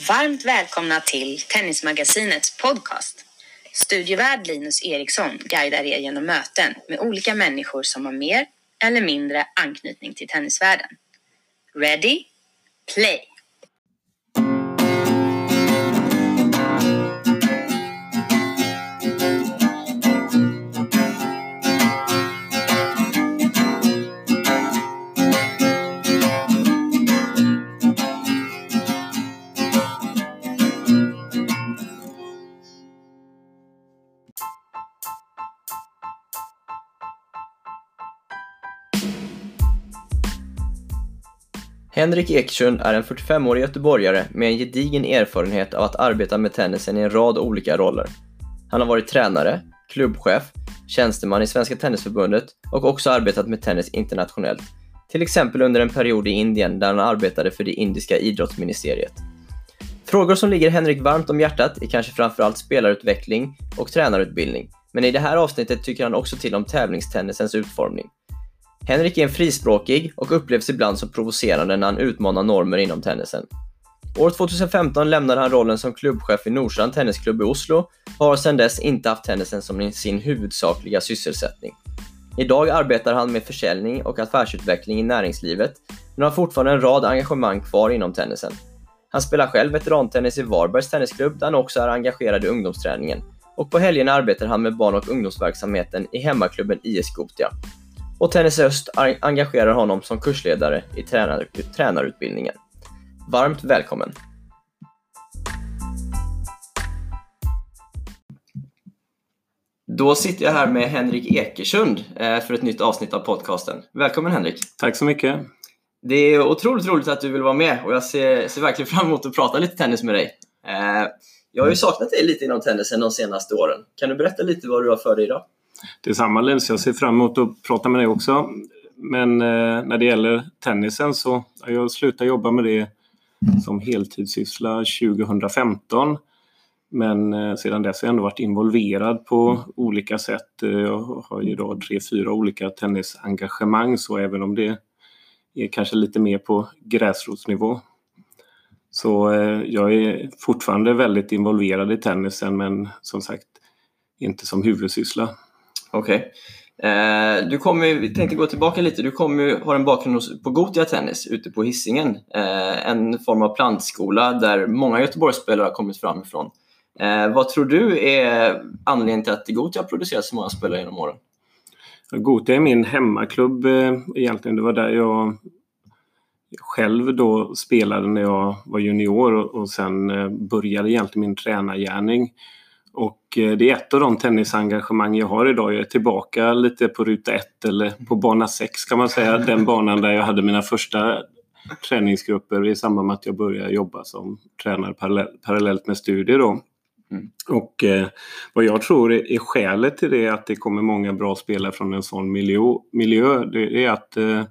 Varmt välkomna till Tennismagasinets podcast. Studievärd Linus Eriksson guidar er genom möten med olika människor som har mer eller mindre anknytning till tennisvärlden. Ready? Play! Henrik Ekersund är en 45-årig göteborgare med en gedigen erfarenhet av att arbeta med tennisen i en rad olika roller. Han har varit tränare, klubbchef, tjänsteman i Svenska Tennisförbundet och också arbetat med tennis internationellt. Till exempel under en period i Indien där han arbetade för det indiska idrottsministeriet. Frågor som ligger Henrik varmt om hjärtat är kanske framförallt spelarutveckling och tränarutbildning, men i det här avsnittet tycker han också till om tävlingstennisens utformning. Henrik är en frispråkig och upplevs ibland som provocerande när han utmanar normer inom tennisen. År 2015 lämnade han rollen som klubbchef i Norstrand Tennisklubb i Oslo och har sedan dess inte haft tennisen som sin huvudsakliga sysselsättning. Idag arbetar han med försäljning och affärsutveckling i näringslivet, men har fortfarande en rad engagemang kvar inom tennisen. Han spelar själv veterantennis i Varbergs Tennisklubb där han också är engagerad i ungdomsträningen och på helgerna arbetar han med barn och ungdomsverksamheten i hemmaklubben IS Gotia och Tennis Öst engagerar honom som kursledare i tränar tränarutbildningen. Varmt välkommen! Då sitter jag här med Henrik Ekersund eh, för ett nytt avsnitt av podcasten. Välkommen Henrik! Tack så mycket! Det är otroligt roligt att du vill vara med och jag ser, ser verkligen fram emot att prata lite tennis med dig. Eh, jag har ju saknat dig lite inom tennisen de senaste åren. Kan du berätta lite vad du har för dig idag? Detsamma Linus, jag ser fram emot att prata med dig också. Men eh, när det gäller tennisen så har jag slutat jobba med det som heltidssyssla 2015. Men eh, sedan dess har jag ändå varit involverad på olika sätt. Eh, jag har idag tre, fyra olika tennisengagemang så även om det är kanske lite mer på gräsrotsnivå. Så eh, jag är fortfarande väldigt involverad i tennisen men som sagt inte som huvudsyssla. Okej. Okay. Eh, du kommer, vi tänkte gå tillbaka lite. Du kommer, har en bakgrund på Gotia Tennis ute på Hisingen. Eh, en form av plantskola där många Göteborgsspelare har kommit fram ifrån. Eh, vad tror du är anledningen till att Gotia har producerat så många spelare genom åren? Gotia är min hemmaklubb eh, egentligen. Det var där jag själv då spelade när jag var junior och, och sen eh, började egentligen min tränargärning. Och eh, det är ett av de tennisengagemang jag har idag. Jag är tillbaka lite på ruta ett eller på bana sex kan man säga. Den banan där jag hade mina första träningsgrupper i samband med att jag började jobba som tränare parallellt med studier. Då. Mm. Och eh, vad jag tror är, är skälet till det, att det kommer många bra spelare från en sån miljö, miljö det är att eh,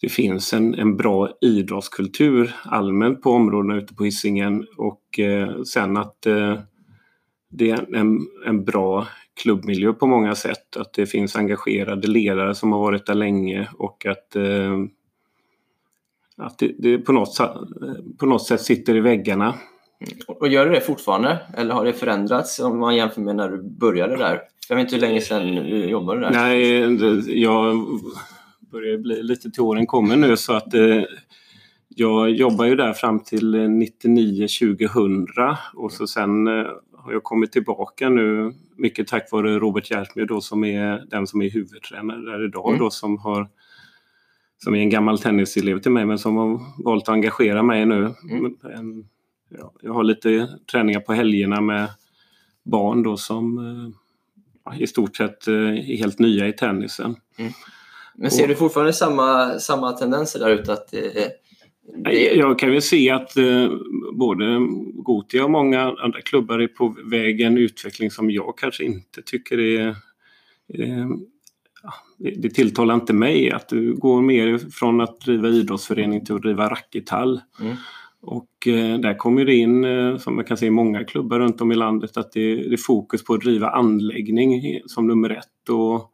det finns en, en bra idrottskultur allmänt på områdena ute på Hisingen och eh, sen att eh, det är en, en bra klubbmiljö på många sätt. Att det finns engagerade ledare som har varit där länge och att, eh, att det, det på, något, på något sätt sitter i väggarna. Och gör det fortfarande? Eller har det förändrats om man jämför med när du började där? Jag vet inte hur länge sedan du jobbade där. Nej, jag börjar bli lite till åren kommer nu så att eh, jag jobbar ju där fram till 99-2000 och så sen eh, har jag kommit tillbaka nu mycket tack vare Robert Gärsmyr då som är den som är huvudtränare där idag mm. då som har som är en gammal tenniselev till mig men som har valt att engagera mig nu. Mm. En, ja, jag har lite träningar på helgerna med barn då som ja, i stort sett eh, är helt nya i tennisen. Mm. Men ser du fortfarande samma, samma tendenser där ute? Att det, jag kan väl se att eh, både Gotia och många andra klubbar är på väg en utveckling som jag kanske inte tycker är... Eh, det, tilltalar inte mig att du går mer från att driva idrottsförening till att driva rackethall. Mm. Och eh, där kommer det in, som man kan se i många klubbar runt om i landet, att det, det är fokus på att driva anläggning som nummer ett. Och,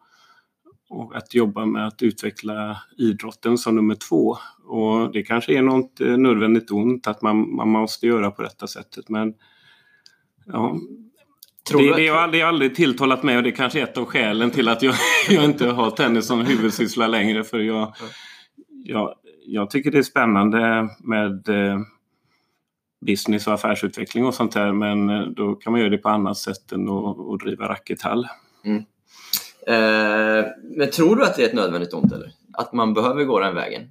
och att jobba med att utveckla idrotten som nummer två. Och det kanske är något eh, nödvändigt ont att man, man måste göra på detta sättet men ja, Tror det, det, har, det har aldrig tilltalat mig och det är kanske är ett av skälen till att jag, jag inte har tennis som huvudsyssla längre. För jag, jag, jag tycker det är spännande med eh, business och affärsutveckling och sånt där men eh, då kan man göra det på annat sätt än att, att driva rackethall. Mm. Eh, men tror du att det är ett nödvändigt ont eller? Att man behöver gå den vägen?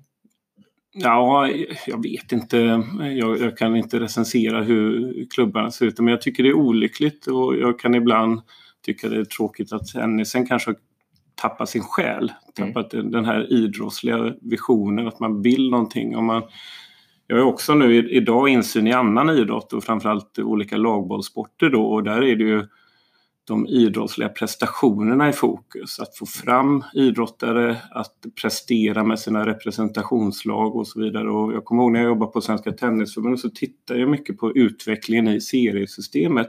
Ja, jag vet inte. Jag, jag, kan inte recensera hur klubbarna ser ut men jag tycker det är olyckligt och jag kan ibland tycka det är tråkigt att tennisen kanske har tappat sin själ. Tappat mm. den här idrottsliga visionen att man vill någonting. Och man, jag har också nu idag insyn i annan idrott och framförallt olika lagbollsporter då och där är det ju de idrottsliga prestationerna i fokus. Att få fram idrottare, att prestera med sina representationslag och så vidare. Och jag kommer ihåg när jag jobbade på Svenska Tennisförbundet så tittade jag mycket på utvecklingen i seriesystemet.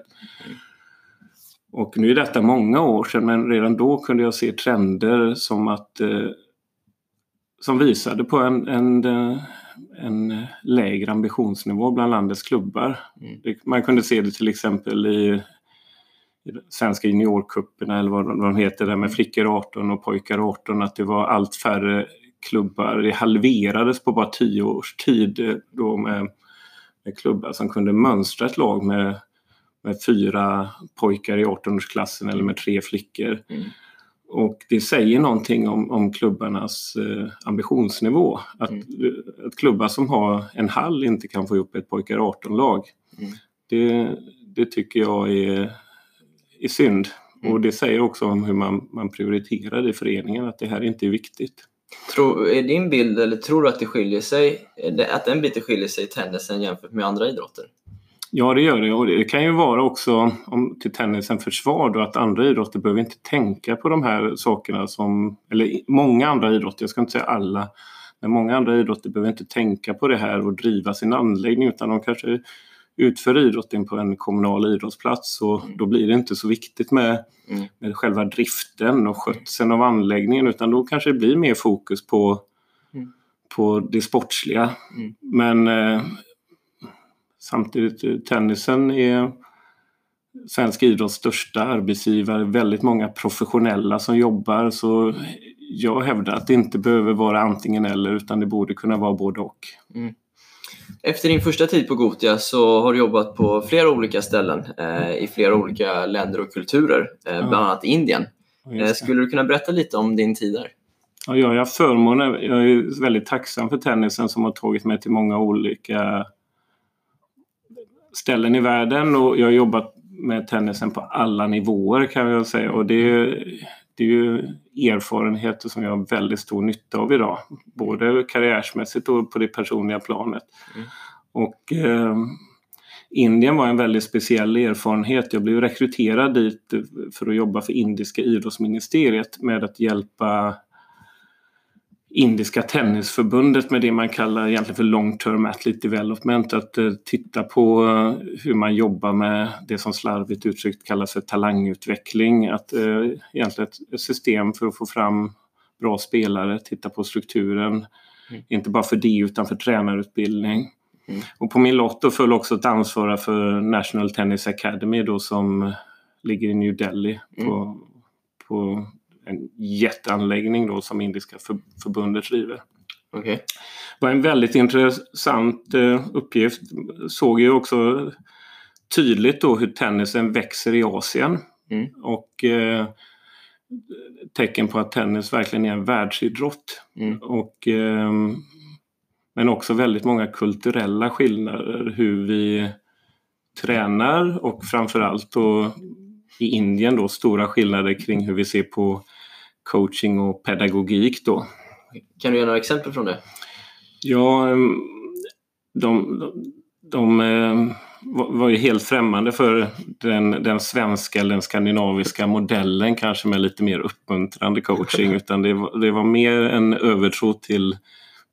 Och nu är detta många år sedan men redan då kunde jag se trender som att eh, som visade på en, en, en lägre ambitionsnivå bland landets klubbar. Mm. Man kunde se det till exempel i svenska juniorkupperna eller vad de heter, där med flickor 18 och pojkar 18, att det var allt färre klubbar. Det halverades på bara tio års tid eh, då med, med klubbar som kunde mönstra ett lag med, med fyra pojkar i 18-årsklassen eller med tre flickor. Mm. Och det säger någonting om, om klubbarnas eh, ambitionsnivå. Att, mm. att klubbar som har en hall inte kan få ihop ett pojkar 18-lag. Mm. Det, det tycker jag är är synd. Mm. Och det säger också om hur man, man prioriterar i föreningen, att det här inte är viktigt. Tror, är din bild, eller tror du att det skiljer sig, att den biten skiljer sig i tennisen jämfört med andra idrotter? Ja, det gör det. Och det kan ju vara också, om till tennisen försvar, då, att andra idrotter behöver inte tänka på de här sakerna som, eller många andra idrotter, jag ska inte säga alla, men många andra idrotter behöver inte tänka på det här och driva sin anläggning utan de kanske utför idrotten på en kommunal idrottsplats och mm. då blir det inte så viktigt med, mm. med själva driften och skötseln av anläggningen utan då kanske det blir mer fokus på, mm. på det sportsliga. Men eh, samtidigt, eh, tennisen är svensk idrotts största arbetsgivare, väldigt många professionella som jobbar så jag hävdar att det inte behöver vara antingen eller utan det borde kunna vara både och. Mm. Efter din första tid på Gotia så har du jobbat på flera olika ställen eh, i flera olika länder och kulturer, eh, bland annat Indien. Eh, skulle du kunna berätta lite om din tid där? Ja, jag har förmånen, jag är väldigt tacksam för tennisen som har tagit mig till många olika ställen i världen och jag har jobbat med tennisen på alla nivåer kan jag säga och det är, det är ju erfarenheter som jag har väldigt stor nytta av idag. Både karriärsmässigt och på det personliga planet. Mm. Och eh, Indien var en väldigt speciell erfarenhet. Jag blev rekryterad dit för att jobba för indiska idrottsministeriet med att hjälpa indiska tennisförbundet med det man kallar egentligen för long term athlete development. Att eh, titta på eh, hur man jobbar med det som slarvigt uttryckt kallas för talangutveckling. Att eh, egentligen ett system för att få fram bra spelare, titta på strukturen. Mm. Inte bara för det utan för tränarutbildning. Mm. Och på min lott då föll också att ansvara för National Tennis Academy då som ligger i New Delhi mm. på, på en jätteanläggning då som Indiska för, förbundet driver. Okay. Det var en väldigt intressant eh, uppgift. Såg ju också tydligt då hur tennisen växer i Asien. Mm. Och eh, tecken på att tennis verkligen är en världsidrott. Mm. Och, eh, men också väldigt många kulturella skillnader hur vi tränar och framförallt då i Indien då stora skillnader kring hur vi ser på coaching och pedagogik då. Kan du ge några exempel från det? Ja, ehm, de, de, de ehm, var ju helt främmande för den, den svenska eller den skandinaviska modellen kanske med lite mer uppmuntrande coaching utan det var, det var mer en övertro till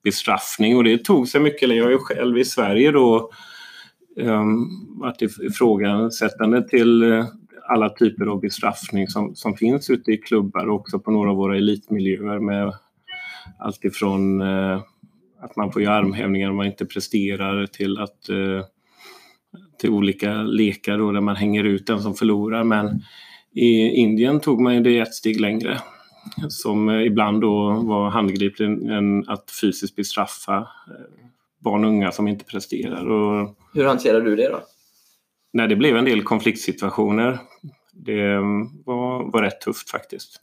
bestraffning och det tog sig mycket. Jag är ju själv i Sverige då um, varit ifrågasättande till alla typer av bestraffning som, som finns ute i klubbar och också på några av våra elitmiljöer med allt ifrån eh, att man får göra armhävningar om man inte presterar till att eh, till olika lekar då, där man hänger ut den som förlorar. Men i Indien tog man det ett steg längre som eh, ibland då var handgripligen än att fysiskt bestraffa eh, barn och unga som inte presterar. Och, Hur hanterar du det då? Nej, det blev en del konfliktsituationer. Det var, var rätt tufft faktiskt.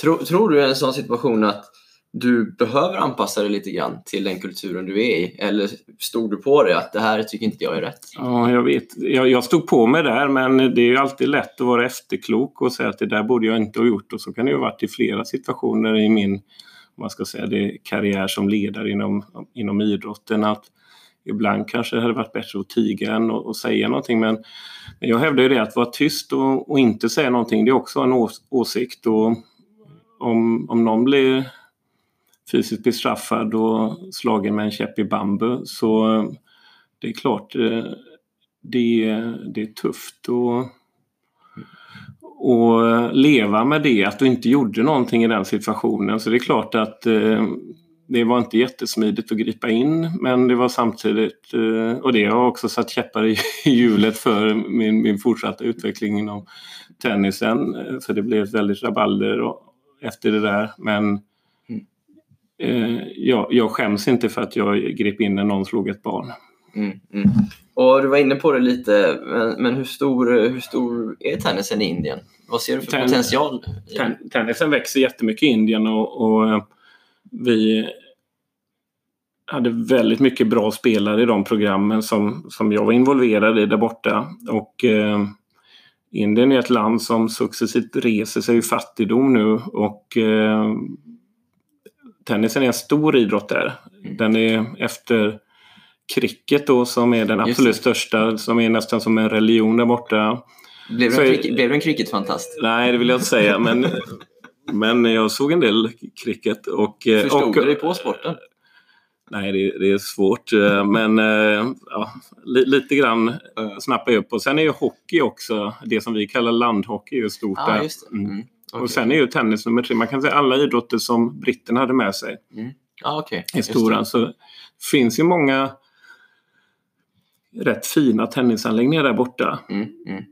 Tror, tror du i en sån situation att du behöver anpassa dig lite grann till den kulturen du är i? Eller stod du på det att det här tycker inte jag är rätt? Ja, jag vet. Jag, jag stod på mig där men det är ju alltid lätt att vara efterklok och säga att det där borde jag inte ha gjort och så kan det ju ha varit i flera situationer i min man ska säga det, karriär som ledare inom, inom idrotten att ibland kanske det hade varit bättre att tiga än att, säga någonting men jag hävdar ju det att vara tyst och, och inte säga någonting det är också en ås åsikt och om, om någon blir fysiskt bestraffad och slagen med en käpp i bambu så det är klart eh, det, det är tufft att och leva med det, att du inte gjorde någonting i den situationen. Så det är klart att eh, det var inte jättesmidigt att gripa in men det var samtidigt, eh, och det har också satt käppar i hjulet för min, min fortsatta utveckling inom tennisen. För det blev väldigt rabalder efter det där men eh, jag, jag skäms inte för att jag grep in när någon slog ett barn. Mm, mm. Och du var inne på det lite, men, men hur, stor, hur stor är tennisen i Indien? Vad ser du för Ten, potential? Ten, tennisen växer jättemycket i Indien och, och, eh, vi hade väldigt mycket bra spelare i de programmen som, som jag var involverad i där borta. Och eh, Indien är ett land som successivt reser sig ur fattigdom nu och eh, tennisen är en stor idrott där. Mm. Den är efter cricket då som är den absolut största, som är nästan som en religion där borta. Blev du, en, cricket, blev du en cricketfantast? Nej, det vill jag inte säga. Men, men jag såg en del cricket. Och, eh, Förstod och, du dig på sporten? Nej, det, det, är svårt. Eh, men eh, ja, lite grann snappar jag upp. Och sen är ju hockey också, det som vi kallar landhockey, är stort ah, där. Mm. Mm. Okay. Och sen är ju tennis nummer tre. Man kan säga alla idrotter som britterna hade med sig. Mm. Ah, okay. I stora. Så det finns ju många rätt fina tennisanläggningar där borta. Mm, mm.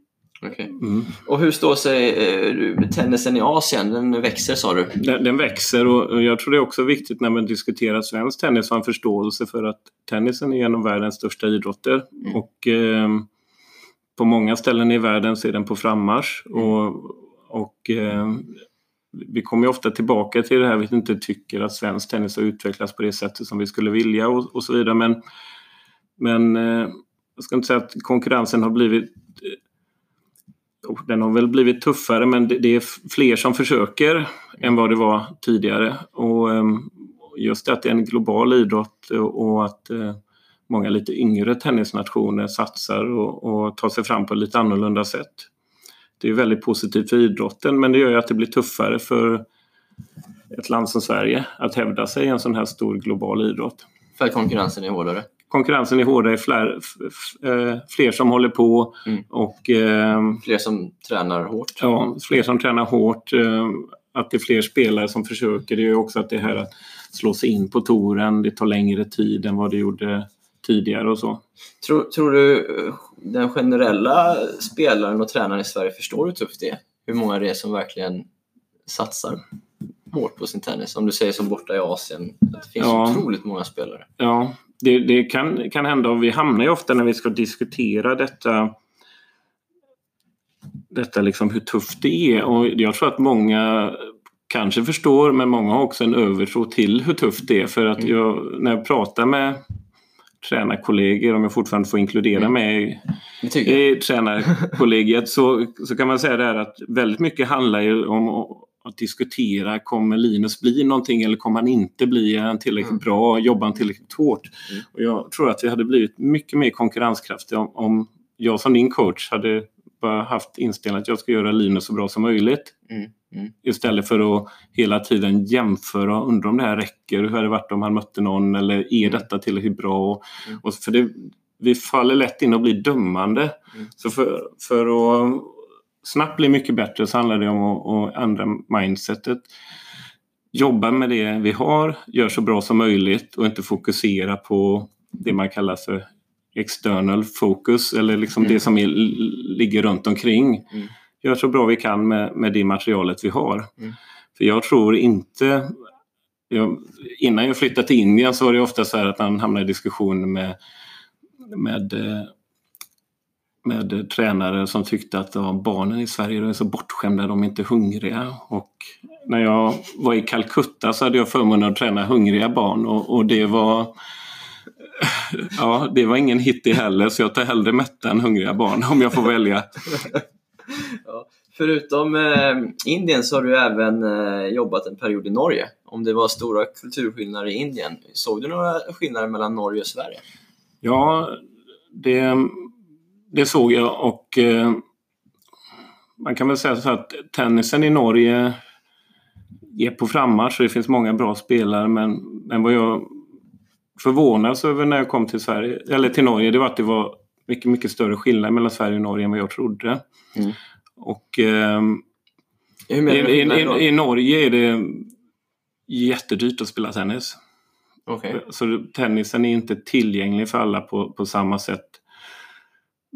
Okay. Mm. Och hur står sig eh, tennisen i Asien? Den växer sa du? Den, den, växer och jag tror det är också viktigt när man diskuterar svensk tennis att ha en förståelse för att tennisen är en av världens största idrotter. Mm. Och eh, på många ställen i världen så är den på frammarsch. Mm. Och, och eh, vi kommer ofta tillbaka till det här, vi inte tycker att svensk tennis har utvecklats på det sättet som vi skulle vilja och, och så vidare. Men, men eh, jag ska inte säga att konkurrensen har blivit den har väl blivit tuffare men det är fler som försöker än vad det var tidigare. Och ehm, just det att det är en global idrott och att eh, många lite yngre tennisnationer satsar och, och tar sig fram på lite annorlunda sätt. Det är väldigt positivt för idrotten men det gör ju att det blir tuffare för ett land som Sverige att hävda sig i en sån här stor global idrott. För att konkurrensen är hårdare? Konkurrensen är hårdare, fler, eh, fler som håller på mm. och... Eh, fler som tränar hårt? Ja, fler som tränar hårt. Eh, att det är fler spelare som försöker. Det gör också att det här att slå sig in på touren, det tar längre tid än vad det gjorde tidigare och så. Tror, tror du den generella spelaren och tränaren i Sverige förstår hur tufft det är? Hur många det är som verkligen satsar hårt på sin tennis? Om du säger som borta i Asien, det finns ja. otroligt många spelare. Ja, det, det, kan, kan hända och vi hamnar ju ofta när vi ska diskutera detta detta liksom hur tufft det är och jag tror att många kanske förstår men många har också en övertro till hur tufft det är för att mm. jag, när jag pratar med tränarkollegor, om jag fortfarande får inkludera mm. mig i, i tränarkollegiet, så, så kan man säga det här att väldigt mycket handlar ju om att diskutera, kommer Linus bli någonting eller kommer han inte bli? Är han tillräckligt mm. bra? Jobbar han tillräckligt hårt? Mm. Och jag tror att vi hade blivit mycket mer konkurrenskraftiga om, om jag som din coach hade bara haft inställningen att jag ska göra Linus så bra som möjligt. Mm. Mm. Istället för att hela tiden jämföra och undra om det här räcker. Hur hade det varit om han mötte någon? Eller är mm. detta tillräckligt bra? Och, mm. och för det, vi faller lätt in och blir dömande. Mm. Så för, för att snabbt bli mycket bättre så handlar det om att, att ändra mindsetet. Jobba med det vi har, gör så bra som möjligt och inte fokusera på det man kallar för external focus eller liksom mm. det som är, ligger runt omkring. Mm. Gör så bra vi kan med, med det materialet vi har. Mm. För jag tror inte jag, innan jag flyttade till Indien så var det ofta så här att man hamnade i diskussion med, med, eh, med tränare som tyckte att ja, barnen i Sverige är så bortskämda, de är inte hungriga. Och när jag var i Calcutta så hade jag förmånen att träna hungriga barn och, och det var Ja, det var ingen hit i heller så jag tar hellre mätta än hungriga barn om jag får välja. ja. Förutom eh, Indien så har du även eh, jobbat en period i Norge. Om det var stora kulturskillnader i Indien, såg du några skillnader mellan Norge och Sverige? Ja, det, det såg jag och eh, man kan väl säga så att tennisen i Norge är på frammarsch det finns många bra spelare men, men vad jag förvånas över när jag kom till Sverige, eller till Norge, det var att det var mycket, mycket större skillnad mellan Sverige och Norge än vad jag trodde. Mm. Och eh, i, i, i, Norge är det jättedyrt att spela tennis. Okay. Så tennisen är inte tillgänglig för alla på, på samma sätt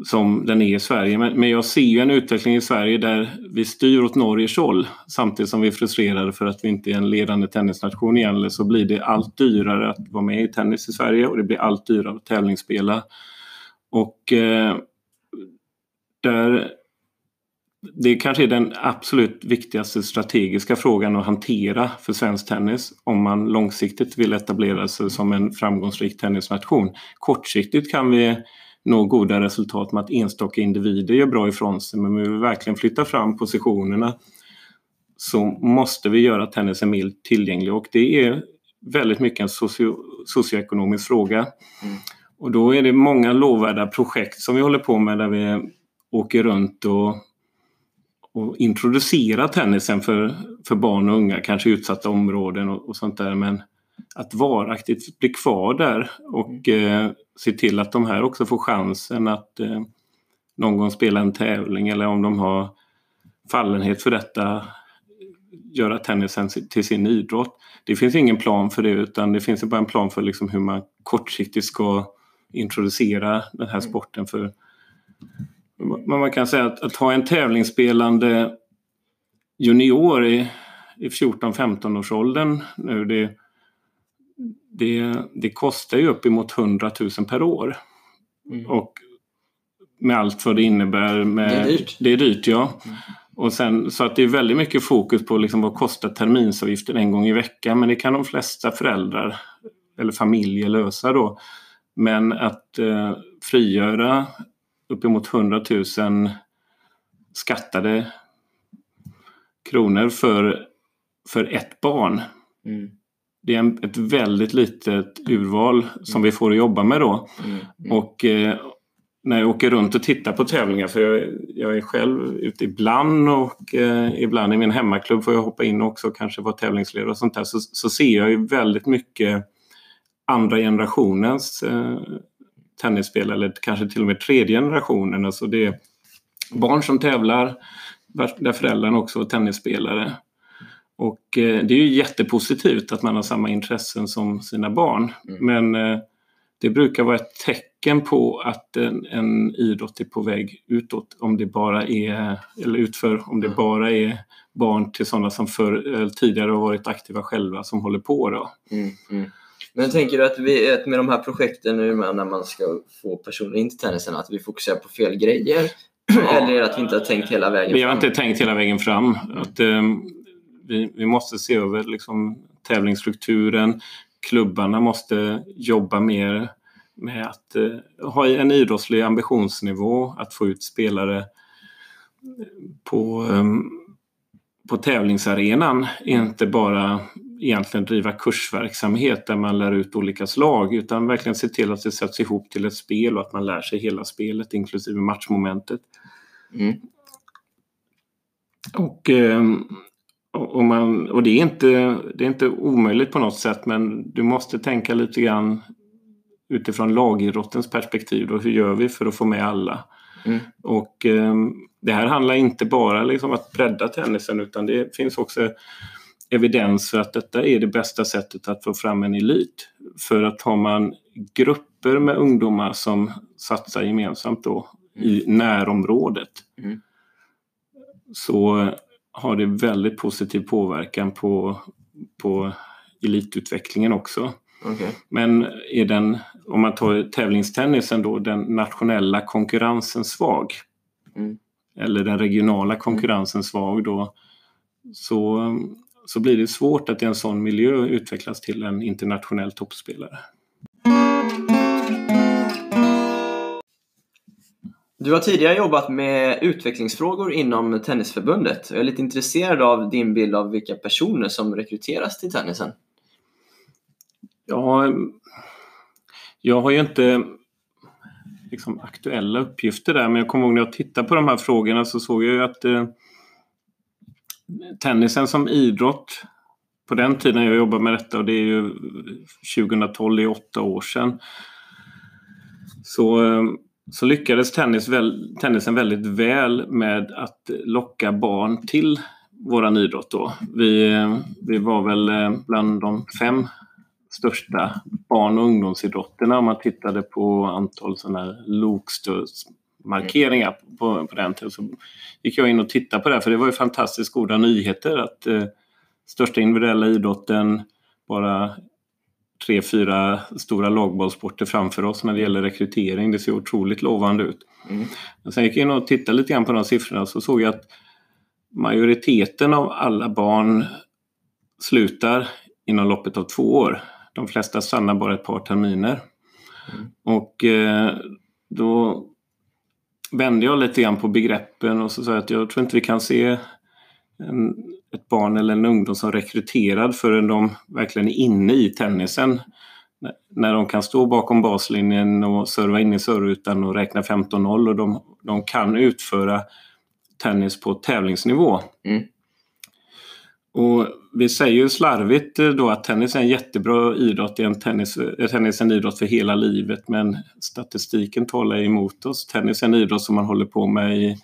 som den är i Sverige. Men, men, jag ser ju en utveckling i Sverige där vi styr åt Norges håll samtidigt som vi är frustrerade för att vi inte är en ledande tennisnation igen. Så blir det allt dyrare att vara med i tennis i Sverige och det blir allt dyrare att tävlingsspela. Och eh, där det kanske är den absolut viktigaste strategiska frågan att hantera för svensk tennis om man långsiktigt vill etablera sig som en framgångsrik tennisnation. Kortsiktigt kan vi nå goda resultat med att enstaka individer gör bra ifrån sig men vi vill verkligen flytta fram positionerna så måste vi göra tennisen mer tillgänglig och det är väldigt mycket en socio socioekonomisk fråga. Mm. Och då är det många lovvärda projekt som vi håller på med där vi åker runt och och introducera tennisen för, för barn och unga, kanske utsatta områden och, och sånt där. Men att varaktigt bli kvar där och eh, se till att de här också får chansen att eh, någon gång spela en tävling eller om de har fallenhet för detta göra tennisen till sin idrott. Det finns ingen plan för det utan det finns bara en plan för liksom hur man kortsiktigt ska introducera den här sporten för men man kan säga att, att ha en tävlingsspelande junior i, i 14-15 års åldern nu det, det, det kostar ju uppemot 100 000 per år. Mm. Och med allt vad det innebär. Med, det är dyrt. Det är dyrt ja. Mm. Och sen, så att det är väldigt mycket fokus på liksom vad kostar terminsavgiften en gång i veckan men det kan de flesta föräldrar eller familjer lösa då. Men att eh, frigöra uppemot 100 000 skattade kronor för, för ett barn. Mm. Det är en, ett väldigt litet urval som vi får att jobba med då. Mm. Och eh, när jag åker runt och tittar på tävlingar, för jag, jag är själv ute ibland och eh, ibland i min hemmaklubb får jag hoppa in också och kanske vara tävlingsledare och sånt där, så, så ser jag ju väldigt mycket andra generationens eh, tennisspelare eller kanske till och med tredje generationen. Alltså det är barn som tävlar där föräldrarna också var tennisspelare. Och eh, det är ju jättepositivt att man har samma intressen som sina barn. Mm. Men eh, det brukar vara ett tecken på att en, en, idrott är på väg utåt om det bara är, eller utför, om det mm. bara är barn till sådana som för, tidigare har varit aktiva själva som håller på. Då. Mm, mm. Men tänker du att, vi, att med de här projekten nu när man ska få personer in till tennisen, att vi fokuserar på fel grejer? Eller att vi inte har tänkt hela vägen fram? Vi har inte tänkt hela vägen fram. Att, um, vi, vi, måste se över liksom, tävlingsstrukturen. Klubbarna måste jobba mer med att uh, ha en idrottslig ambitionsnivå, att få ut spelare på, um, på tävlingsarenan. Inte bara egentligen driva kursverksamhet där man lär ut olika slag utan verkligen se till att det sätts ihop till ett spel och att man lär sig hela spelet inklusive matchmomentet. Mm. Och, ehm, och, man, och det, är inte, det är inte omöjligt på något sätt men du måste tänka lite grann utifrån lagidrottens perspektiv. Då, hur gör vi för att få med alla? Mm. Och eh, det här handlar inte bara liksom att bredda tennisen utan det finns också evidens för att detta är det bästa sättet att få fram en elit. För att har man grupper med ungdomar som satsar gemensamt då mm. i närområdet mm. så har det väldigt positiv påverkan på, på elitutvecklingen också. Okay. Men är den, om man tar tävlingstennisen då, den nationella konkurrensen svag mm. eller den regionala konkurrensen svag då så, så blir det svårt att i en sån miljö utvecklas till en internationell toppspelare. Du har tidigare jobbat med utvecklingsfrågor inom Tennisförbundet. Jag är lite intresserad av din bild av vilka personer som rekryteras till tennisen. Ja, jag har ju inte liksom, aktuella uppgifter där men jag kommer ihåg när jag tittade på de här frågorna så såg jag ju att eh, tennisen som idrott på den tiden jag jobbade med detta och det är ju 2012, det är åtta år sedan. Så, eh, så lyckades tennis väl, tennisen väldigt väl med att locka barn till våran idrott då. Vi, vi var väl eh, bland de fem största barn och ungdomsidrotterna om man tittade på antal sådana lokstödsmarkeringar på, på den tiden. Så gick jag in och tittade på det för det var ju fantastiskt goda nyheter att eh, största individuella idrotten bara tre, fyra stora lagbollsporter framför oss när det gäller rekrytering. Det ser otroligt lovande ut. Mm. sen gick jag in och tittade lite grann på de siffrorna så såg jag att majoriteten av alla barn slutar inom loppet av två år. De flesta stannar bara ett par terminer. Mm. Och eh, då vände jag lite grann på begreppen och så sa jag att jag tror inte vi kan se en, ett barn eller en ungdom som rekryterad förrän de verkligen är inne i tennisen. När de kan stå bakom baslinjen och serva in i servrutan och räkna 15-0 och de, de kan utföra tennis på tävlingsnivå. Mm. Och vi säger ju slarvigt eh, då att tennis är en jättebra idrott, en tennis, eh, tennis är en idrott för hela livet men statistiken talar emot oss. Tennis är en idrott som man håller på med i,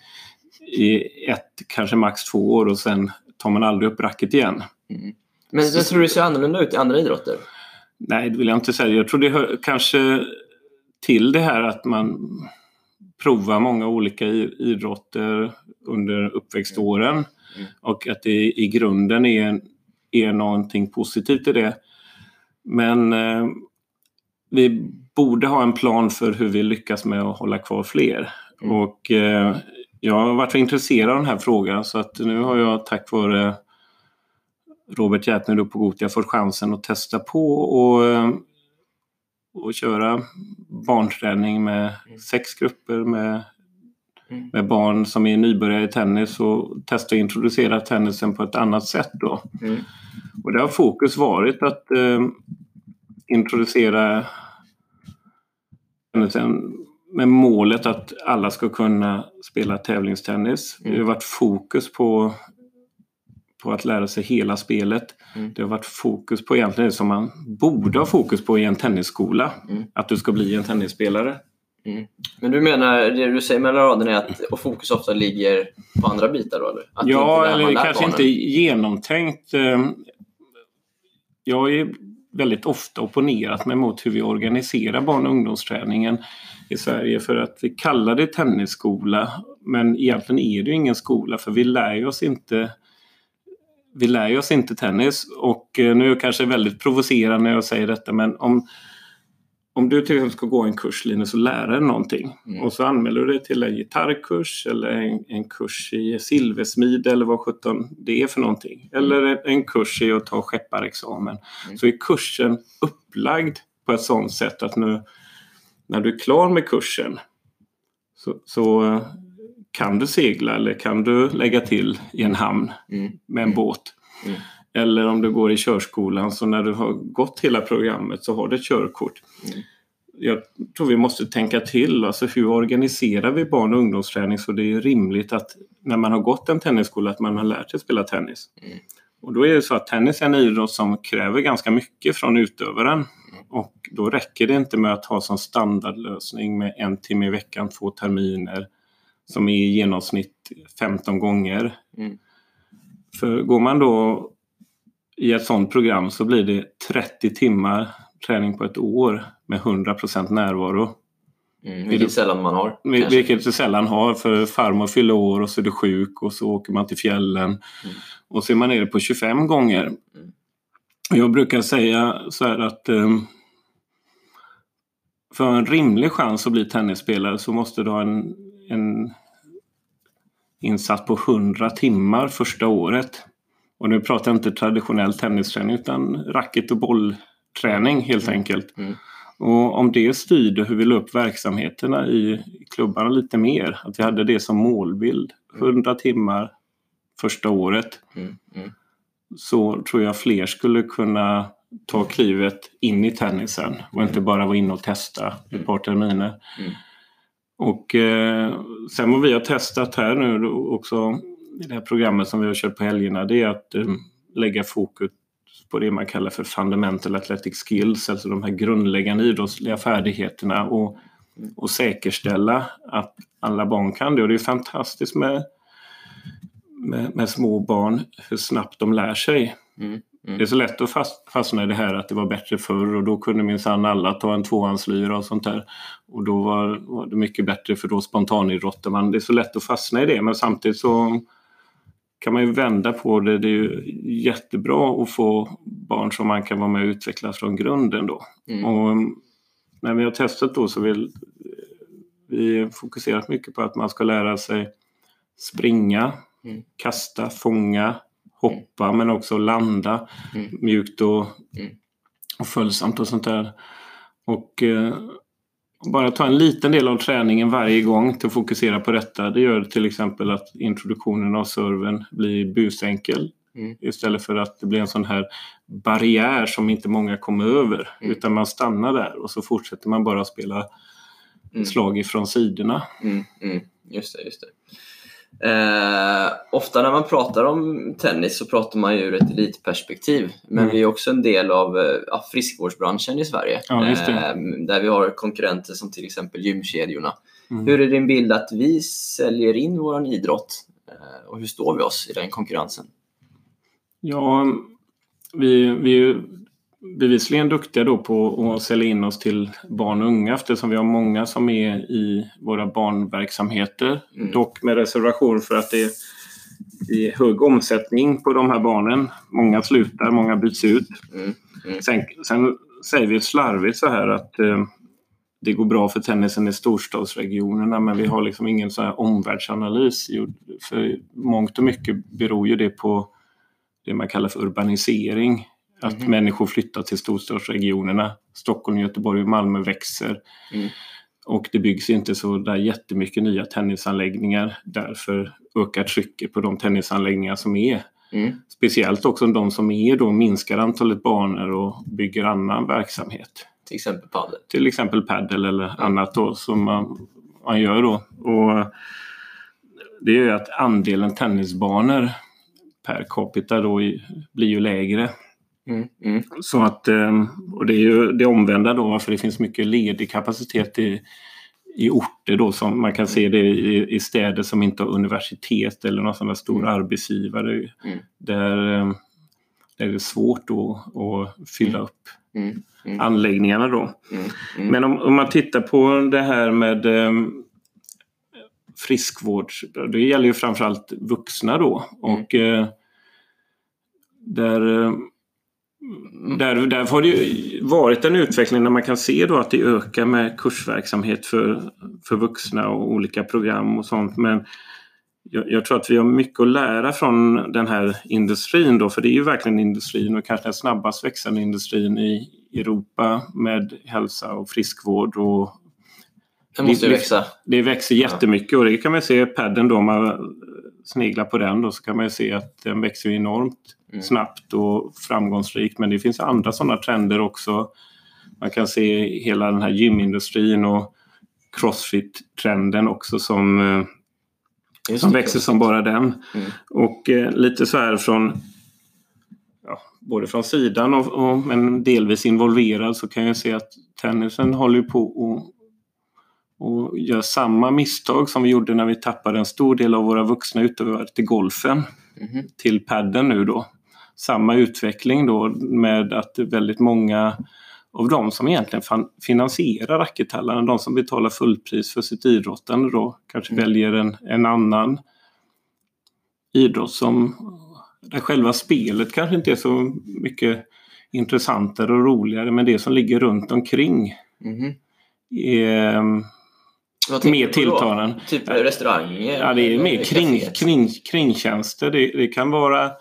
i ett, kanske max två år och sen tar man aldrig upp racket igen. Mm. Men jag tror du det ser annorlunda ut i andra idrotter? Nej, det vill jag inte säga. Jag tror det hör kanske till det här att man provar många olika idrotter under uppväxtåren. Mm. Och att det i grunden är, är någonting positivt i det. Men eh, vi borde ha en plan för hur vi lyckas med att hålla kvar fler. Mm. Och eh, jag har varit intresserad av den här frågan så att nu har jag tack vare Robert Jätner på Gotia fått chansen att testa på och, eh, och köra barnträning med mm. sex grupper med Mm. med barn som är nybörjare i tennis och testa att introducera tennisen på ett annat sätt. Då. Mm. Och det har fokus varit att eh, introducera tennisen med målet att alla ska kunna spela tävlingstennis. Mm. Det har varit fokus på, på att lära sig hela spelet. Mm. Det har varit fokus på egentligen det som man borde ha fokus på i en tennisskola. Mm. Att du ska bli en tennisspelare. Mm. Men du menar, det du säger mellan raderna är att och fokus ofta ligger på andra bitar då? Eller? Att ja, eller kanske barnen. inte genomtänkt. Ehm, jag är väldigt ofta opponerat mig mot hur vi organiserar barn och ungdomsträningen i Sverige. För att vi kallar det tennisskola men egentligen är det ingen skola för vi lär oss inte vi lär oss inte tennis. Och eh, nu är jag kanske väldigt provocerande när jag säger detta men om om du till exempel ska gå en kurs Linus och lära dig någonting mm. och så anmäler du dig till en gitarrkurs eller en, en kurs i silversmid eller vad sjutton det är för någonting. Mm. Eller en kurs i att ta skepparexamen. Mm. Så är kursen upplagd på ett sådant sätt att nu när du är klar med kursen så, så kan du segla eller kan du lägga till i en hamn mm. med en mm. båt. Eller om du går i körskolan så när du har gått hela programmet så har du ett körkort. Mm. Jag tror vi måste tänka till, alltså hur organiserar vi barn och ungdomsträning så det är rimligt att när man har gått en tennisskola att man har lärt sig spela tennis. Mm. Och då är det så att tennis är en idrott som kräver ganska mycket från utövaren. Mm. Och då räcker det inte med att ha som standardlösning med en timme i veckan, två terminer som är i genomsnitt 15 gånger. Mm. För går man då i ett sådant program så blir det 30 timmar träning på ett år med 100% närvaro. Mm, vilket sällan man har. Kanske. Vilket du sällan har för farmor fyller år och så är du sjuk och så åker man till fjällen. Mm. Och så är man nere på 25 gånger. Jag brukar säga så här att um, för en rimlig chans att bli tennisspelare så måste du ha en, en insats på 100 timmar första året. Och nu pratar jag inte traditionell tennisträning utan racket och bollträning helt enkelt. Mm. Och om det styrde hur vi la upp verksamheterna i klubbarna lite mer, att vi hade det som målbild, 100 timmar första året, Mm. Mm. så tror jag fler skulle kunna ta klivet in i tennisen och inte bara vara inne och testa ett par terminer. Mm. Och eh, sen vad vi har testat här nu också i det här programmet som vi har kört på helgerna det är att eh, lägga fokus på det man kallar för fundamental athletic skills, alltså de här grundläggande idrottsliga färdigheterna och, och säkerställa att alla barn kan det. Och det är fantastiskt med, med, med små barn hur snabbt de lär sig. Mm. Mm. Det är så lätt att fast, fastna i det här att det var bättre förr och då kunde minsann alla ta en tvåhandslyra och sånt där. Och då var, var det mycket bättre för då spontanidrottar man. Det är så lätt att fastna i det men samtidigt så kan man ju vända på det. Det är ju jättebra att få barn som man kan vara med och utveckla från grunden då. Mm. Och när vi har testat då så vill vi fokuserat mycket på att man ska lära sig springa, Mm. kasta, fånga, hoppa men också landa Mm. mjukt och, Mm. och följsamt och sånt där. Och eh, bara ta en liten del av träningen varje gång till att fokusera på detta. Det gör till exempel att introduktionen av serven blir busenkel. Mm. Istället för att det blir en sån här barriär som inte många kommer över. Mm. Utan man stannar där och så fortsätter man bara spela Mm. slag ifrån sidorna. Mm, mm, just det, just det. Eh, ofta när man pratar om tennis så pratar man ju ur ett elitperspektiv. Men Mm. vi är också en del av eh, friskvårdsbranschen i Sverige. Ja. Eh, där vi har konkurrenter som till exempel gymkedjorna. Mm. Hur är din bild att vi säljer in vår idrott? Eh, och hur står vi oss i den konkurrensen? Ja, vi, vi bevisligen duktiga då på att sälja in oss till barn och unga eftersom vi har många som är i våra barnverksamheter. Mm. Dock med reservation för att det är i hög omsättning på de här barnen. Många slutar, många byts ut. Mm, mm. Sen, sen säger vi slarvigt så här att eh, det går bra för tennisen i storstadsregionerna men vi har liksom ingen sån här omvärldsanalys. För mångt och mycket beror ju det på det man kallar för urbanisering. Att Mhm. människor flyttar till storstadsregionerna. Stockholm, Göteborg och Malmö växer. Mm. Och det byggs inte så där jättemycket nya tennisanläggningar. Därför ökar trycket på de tennisanläggningar som är. Mm. Speciellt också de som är då minskar antalet banor och bygger annan verksamhet. Till exempel padel. Till exempel paddel eller annat då som man, man gör då. Och det är ju att andelen tennisbanor per capita då blir ju lägre. Mm, mm, Så att, eh, och det är ju det omvända då varför det finns mycket ledig kapacitet i, i orter då som man kan se det i, i städer som inte har universitet eller någon sån där stor Mm. arbetsgivare. Mm. Där, eh, där är det svårt då att fylla Mm. upp anläggningarna då. Men om, om man tittar på det här med eh, friskvård, det gäller ju framförallt vuxna då. Och eh, där, där, där har det ju varit en utveckling där man kan se då att det ökar med kursverksamhet för, för vuxna och olika program och sånt. Men jag, jag tror att vi har mycket att lära från den här industrin då, för det är ju verkligen industrin och kanske den snabbast växande industrin i Europa med hälsa och friskvård och Det måste det- växa. det växer jättemycket och det kan man se i padden då, om man sneglar på den då så kan man ju se att den växer enormt Mm. snabbt och framgångsrikt. Men det finns andra sådana trender också. Man kan se hela den här gymindustrin och crossfit-trenden också som, eh, Just som det. växer som bara den. Mm. Och eh, lite så här från ja, både från sidan och, och men delvis involverad så kan jag se att tennisen håller på och gör samma misstag som vi gjorde när vi tappade en stor del av våra vuxna utövare till golfen, Mhm. till padden nu då. Samma utveckling då med att väldigt många av de som egentligen fan- finansierar rackethallarna, de som betalar fullpris för sitt idrottande då, kanske Mm. väljer en, en annan idrott som där själva spelet kanske inte är så mycket intressantare och roligare men det som ligger runt omkring Mhm. är Vad mer tilltalande. Typ restauranger? Ja, det är mer kring, kring, kringtjänster. Det, det kan vara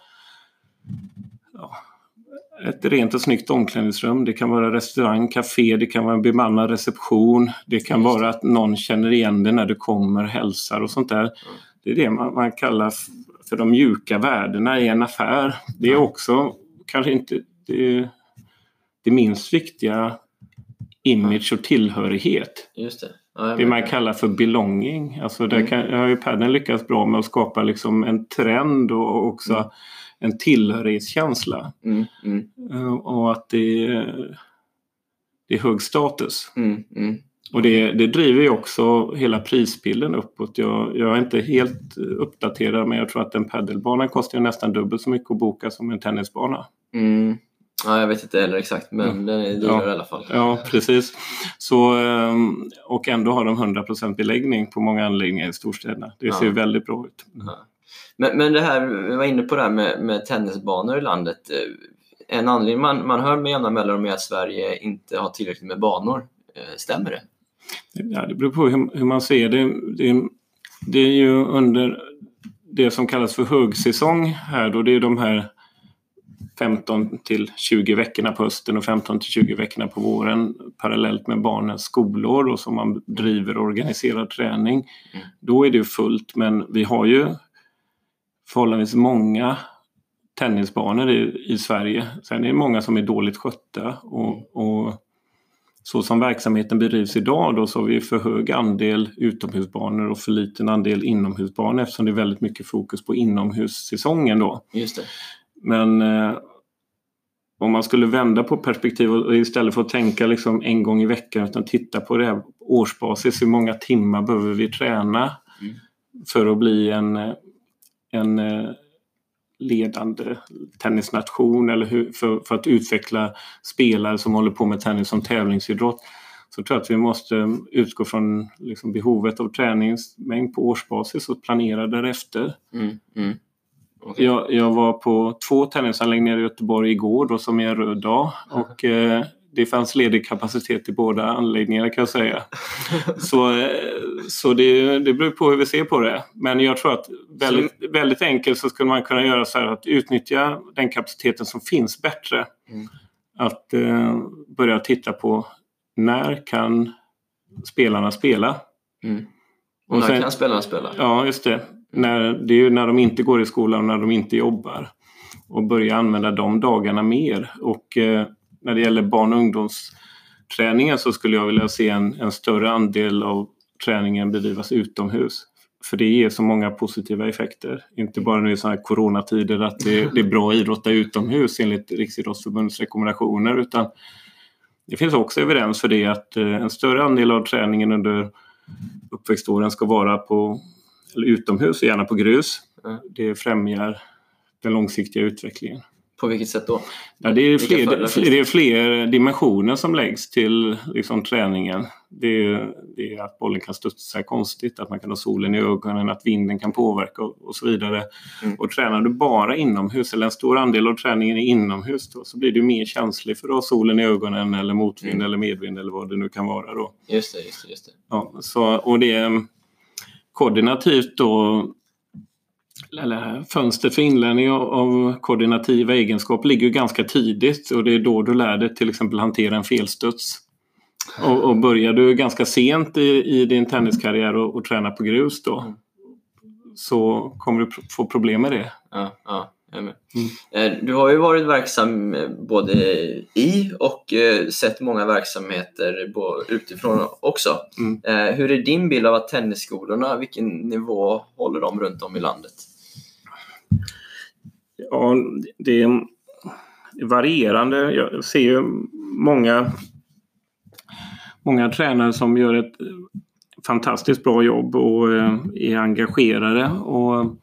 ett rent och snyggt omklädningsrum. Det kan vara restaurang, café, det kan vara en bemannad reception. Det kan vara att någon känner igen dig när du kommer, hälsar och sånt där. Det är det man, man kallar för de mjuka värdena i en affär. Det är också kanske inte det, det minst viktiga image och tillhörighet. Just det. Ja, Det man kallar för belonging. Alltså där Mm. kan, har ju padden lyckats bra med att skapa liksom en trend och också Mm. En tillhörighetskänsla. Mm, mm, Eh, Och att det är, det är hög status. mm, mm. Och det, det driver ju också hela prisbilden uppåt. Jag, jag är inte helt uppdaterad men jag tror att en paddelbana kostar nästan dubbelt så mycket att boka som en tennisbana. Mm. Ja, jag vet inte heller exakt, men Mm. den är dyrare Ja. i alla fall. Ja, precis. Så, ehm, och ändå har de 100% beläggning på många anläggningar i storstäderna. Det ser Ja. väldigt bra ut. Ja. Men, men det här, vi var inne på det här med, med tennisbanor i landet. Eh, En anledning man, man hör med jämna mellanrum är att Sverige inte har tillräckligt med banor. Eh, Stämmer det? Ja, det beror på hur, hur man ser det. det. Det är ju under det som kallas för högsäsong här då. Det är de här 15 till 20 veckorna på hösten och 15 till 20 veckorna på våren parallellt med barnens skolår och som man driver organiserad träning. Mm. Då är det fullt men vi har ju förhållandevis många tennisbanor i, i Sverige. Sen är det många som är dåligt skötta och, och så som verksamheten bedrivs idag då så har vi för hög andel utomhusbanor och för liten andel inomhusbanor eftersom det är väldigt mycket fokus på inomhussäsongen då. Just det. Men eh, om man skulle vända på perspektivet och istället för att tänka liksom en gång i veckan utan titta på det här årsbasis. Hur många timmar behöver vi träna Mm. för att bli en, eh, en eh, ledande tennisnation eller hur, för, för att utveckla spelare som håller på med tennis som tävlingsidrott så tror jag att vi måste utgå från liksom behovet av träningsmängd på årsbasis och planera därefter. Mm, mm. Okej. Jag, jag var på två tennisanläggningar i Göteborg igår då som är en röd dag och eh, det fanns ledig kapacitet i båda anläggningarna kan jag säga. Så, eh, så det, det beror på hur vi ser på det. Men jag tror att väldigt, väldigt enkelt så skulle man kunna göra så här att utnyttja den kapaciteten som finns bättre. Mm. Att eh, börja titta på när kan spelarna spela? Mm. Och Och när sen- kan spelarna spela? Ja, just det. När, det är ju när de inte går i skolan och när de inte jobbar. Och börja använda de dagarna mer. Och eh, när det gäller barn och ungdomsträningen så skulle jag vilja se en, en större andel av träningen bedrivas utomhus. För det ger så många positiva effekter. Inte bara nu i sådana här coronatider att det, det är bra att idrotta utomhus enligt Riksidrottsförbundets rekommendationer utan det finns också evidens för det att eh, en större andel av träningen under uppväxtåren ska vara på eller utomhus, gärna på grus. Mm. Det främjar den långsiktiga utvecklingen. På vilket sätt då? Ja, det, är fler, finns det är fler dimensioner som läggs till liksom, träningen. Det är, det är att bollen kan studsa konstigt, att man kan ha solen i ögonen, att vinden kan påverka och, och så vidare. Mm. Och tränar du bara inomhus, eller en stor andel av träningen är inomhus, då, så blir du mer känslig för att ha solen i ögonen eller motvind Mm. eller medvind eller vad det nu kan vara. Då. Just det, just det. Just det. Ja, så, och det är koordinativt då eller fönstret för inlärning av, koordinativa egenskaper ligger ju ganska tidigt och det är då du lär dig till exempel hantera en felstuds. Och, och börjar du ganska sent i, i din tenniskarriär och, och träna på grus då Mm. så kommer du få problem med det. Ja, ja. Mm. Eh, Du har ju varit verksam eh, både i och eh, sett många verksamheter utifrån också. Mm. Hur är din bild av att tennisskolorna, vilken nivå håller de runt om i landet? Ja, det är varierande. Jag ser ju många, många tränare som gör ett fantastiskt bra jobb och eh, är engagerade. Och,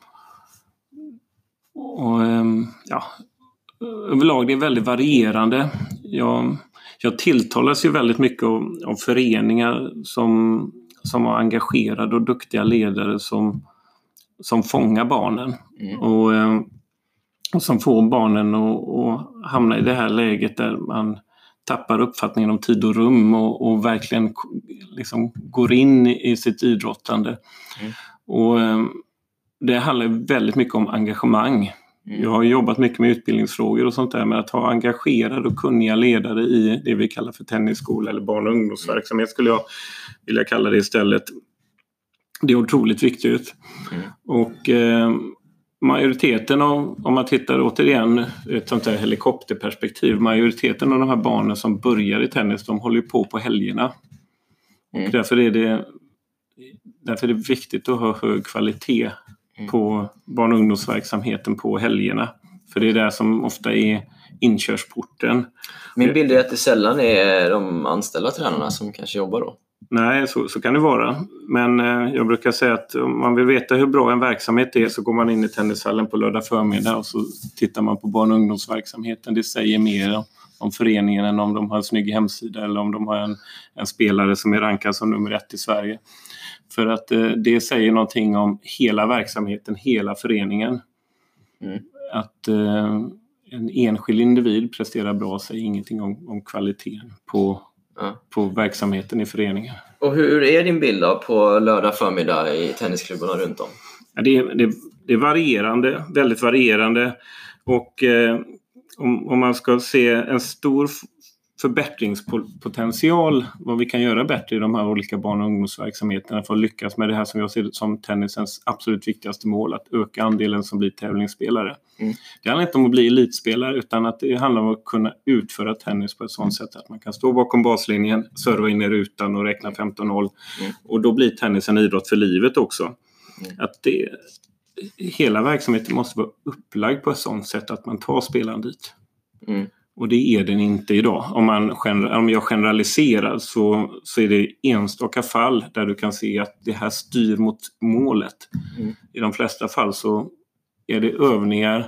och ehm, ja, överlag det är väldigt varierande. Jag, jag tilltalas ju väldigt mycket av, av föreningar som, som har engagerade och duktiga ledare som, som fångar barnen. Mm. Och, och som får barnen att hamna i det här läget där man tappar uppfattningen om tid och rum och, och verkligen liksom går in i sitt idrottande. Mm. Och, ehm, det handlar väldigt mycket om engagemang. Mm. Jag har jobbat mycket med utbildningsfrågor och sånt där, med att ha engagerade och kunniga ledare i det vi kallar för tennisskola eller barn och ungdomsverksamhet skulle jag vilja kalla det istället. Det är otroligt viktigt. Mm. Och eh, majoriteten av, om man tittar återigen ett sånt här helikopterperspektiv, majoriteten av de här barnen som börjar i tennis, de håller på på helgerna. Mm. Och därför är det Därför är det viktigt att ha hög kvalitet mm. på barn och ungdomsverksamheten på helgerna. För det är det som ofta är inkörsporten. Min bild är att det sällan är de anställda tränarna som kanske jobbar då. Nej, så, så kan det vara. Men eh, jag brukar säga att om man vill veta hur bra en verksamhet är så går man in i tennishallen på lördag förmiddag och så tittar man på barn och ungdomsverksamheten. Det säger mer om föreningen än om de har en snygg hemsida eller om de har en, en spelare som är rankad som nummer ett i Sverige. För att eh, det säger någonting om hela verksamheten, hela föreningen. Mm. Att eh, en enskild individ presterar bra säger ingenting om, om kvaliteten på på verksamheten i föreningen. Och hur är din bild då på lördag förmiddag i tennisklubbarna runt om? Ja, det, det, det är varierande, väldigt varierande. Och eh, om, om, man ska se en stor förbättringspotential, vad vi kan göra bättre i de här olika barn och ungdomsverksamheterna för att lyckas med det här som jag ser som tennisens absolut viktigaste mål, att öka andelen som blir tävlingsspelare. Mm. Det handlar inte om att bli elitspelare utan att det handlar om att kunna utföra tennis på ett sådant sätt att man kan stå bakom baslinjen, serva in i rutan och räkna 15-0 mm. och då blir tennis en idrott för livet också. Mm. Att det, hela verksamheten måste vara upplagd på ett sådant sätt att man tar spelaren dit. Och det är den inte idag. Om, man, om jag generaliserar så, så är det enstaka fall där du kan se att det här styr mot målet. Mm. I de flesta fall så är det övningar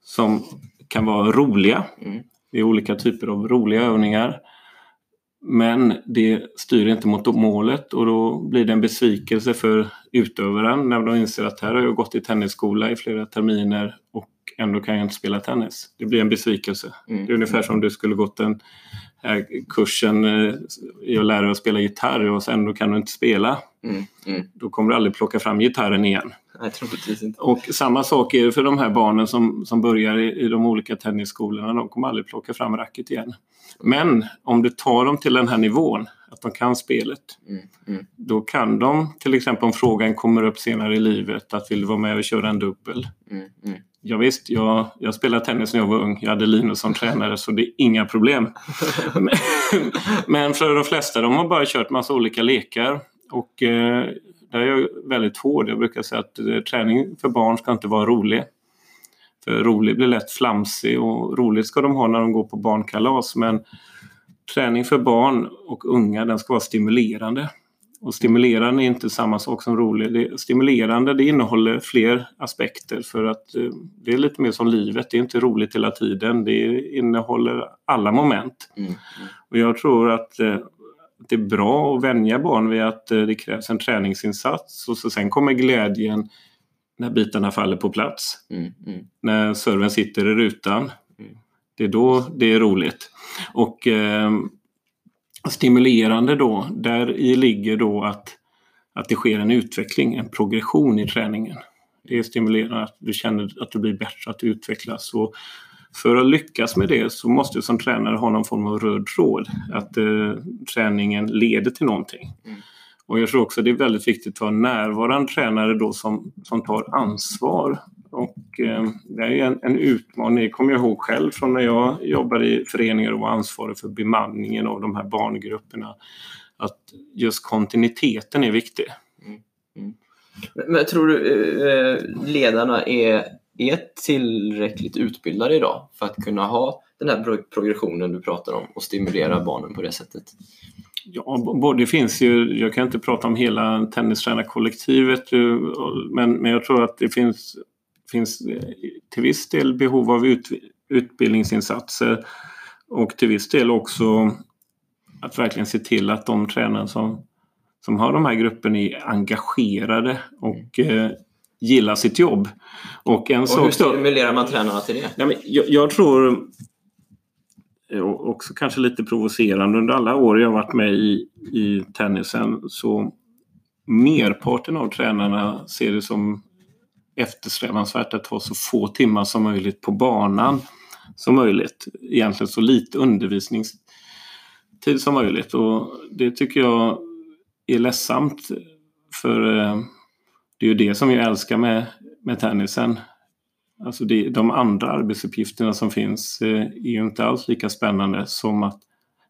som kan vara roliga. Mm. Det är olika typer av roliga övningar. Men det styr inte mot målet och då blir det en besvikelse för utövaren när de inser att här har jag gått i tennisskola i flera terminer och ändå kan jag inte spela tennis. Det blir en besvikelse. Mm. Det är ungefär som om du skulle gått den här kursen eh, i att lära dig att spela gitarr och ändå kan du inte spela. Mm. Mm. Då kommer du aldrig plocka fram gitarren igen. Nej, troligtvis inte. Och samma sak är det för de här barnen som, som börjar i, i de olika tennisskolorna. De kommer aldrig plocka fram racket igen. Men om du tar dem till den här nivån, att de kan spelet, mm, mm. då kan de, till exempel om frågan kommer upp senare i livet, att vill du vara med och köra en dubbel? Mm, mm. Ja, visst, jag, jag spelade tennis när jag var ung. Jag hade Linus som tränare så det är inga problem. Men för de flesta, de har bara kört massa olika lekar. Och eh, där är jag väldigt hård. Jag brukar säga att eh, träning för barn ska inte vara rolig. För rolig blir lätt flamsig och roligt ska de ha när de går på barnkalas. Men träning för barn och unga, den ska vara stimulerande. Och stimulerande är inte samma sak som rolig. Det, stimulerande det innehåller fler aspekter för att eh, det är lite mer som livet. Det är inte roligt hela tiden. Det innehåller alla moment. Mm. Och jag tror att eh, det är bra att vänja barn vid att eh, det krävs en träningsinsats och så sen kommer glädjen när bitarna faller på plats. Mm. mm. När serven sitter i rutan. Mm. Det är då det är roligt. Och stimulerande då, där i ligger då att, att det sker en utveckling, en progression i träningen. Det är stimulerande att du känner att du blir bättre, att du utvecklas. Och för att lyckas med det så måste du som tränare ha någon form av röd tråd, att eh, träningen leder till någonting. Mm. Och jag tror också det är väldigt viktigt att ha närvarande tränare då som, som tar ansvar och eh, det är en, en utmaning, det kommer jag ihåg själv från när jag jobbade i föreningar och var ansvarig för bemanningen av de här barngrupperna. Att just kontinuiteten är viktig. Mm. Mm. Men tror du eh, ledarna är, är tillräckligt utbildade idag för att kunna ha den här progressionen du pratar om och stimulera barnen på det sättet? Ja, det finns ju, jag kan inte prata om hela tennistränarkollektivet, men, men jag tror att det finns, finns till viss del behov av ut, utbildningsinsatser och till viss del också att verkligen se till att de tränare som, som har de här grupperna är engagerade och eh, gillar sitt jobb. Och, en och hur stimulerar man tränarna till det? Ja, men jag, jag tror också kanske lite provocerande. Under alla år jag varit med i, i tennisen så merparten av tränarna ser det som eftersträvansvärt att ha så få timmar som möjligt på banan som möjligt. Egentligen så lite undervisningstid som möjligt och det tycker jag är ledsamt för eh, det är ju det som jag älskar med, med tennisen. Alltså det, de andra arbetsuppgifterna som finns eh, är ju inte alls lika spännande som att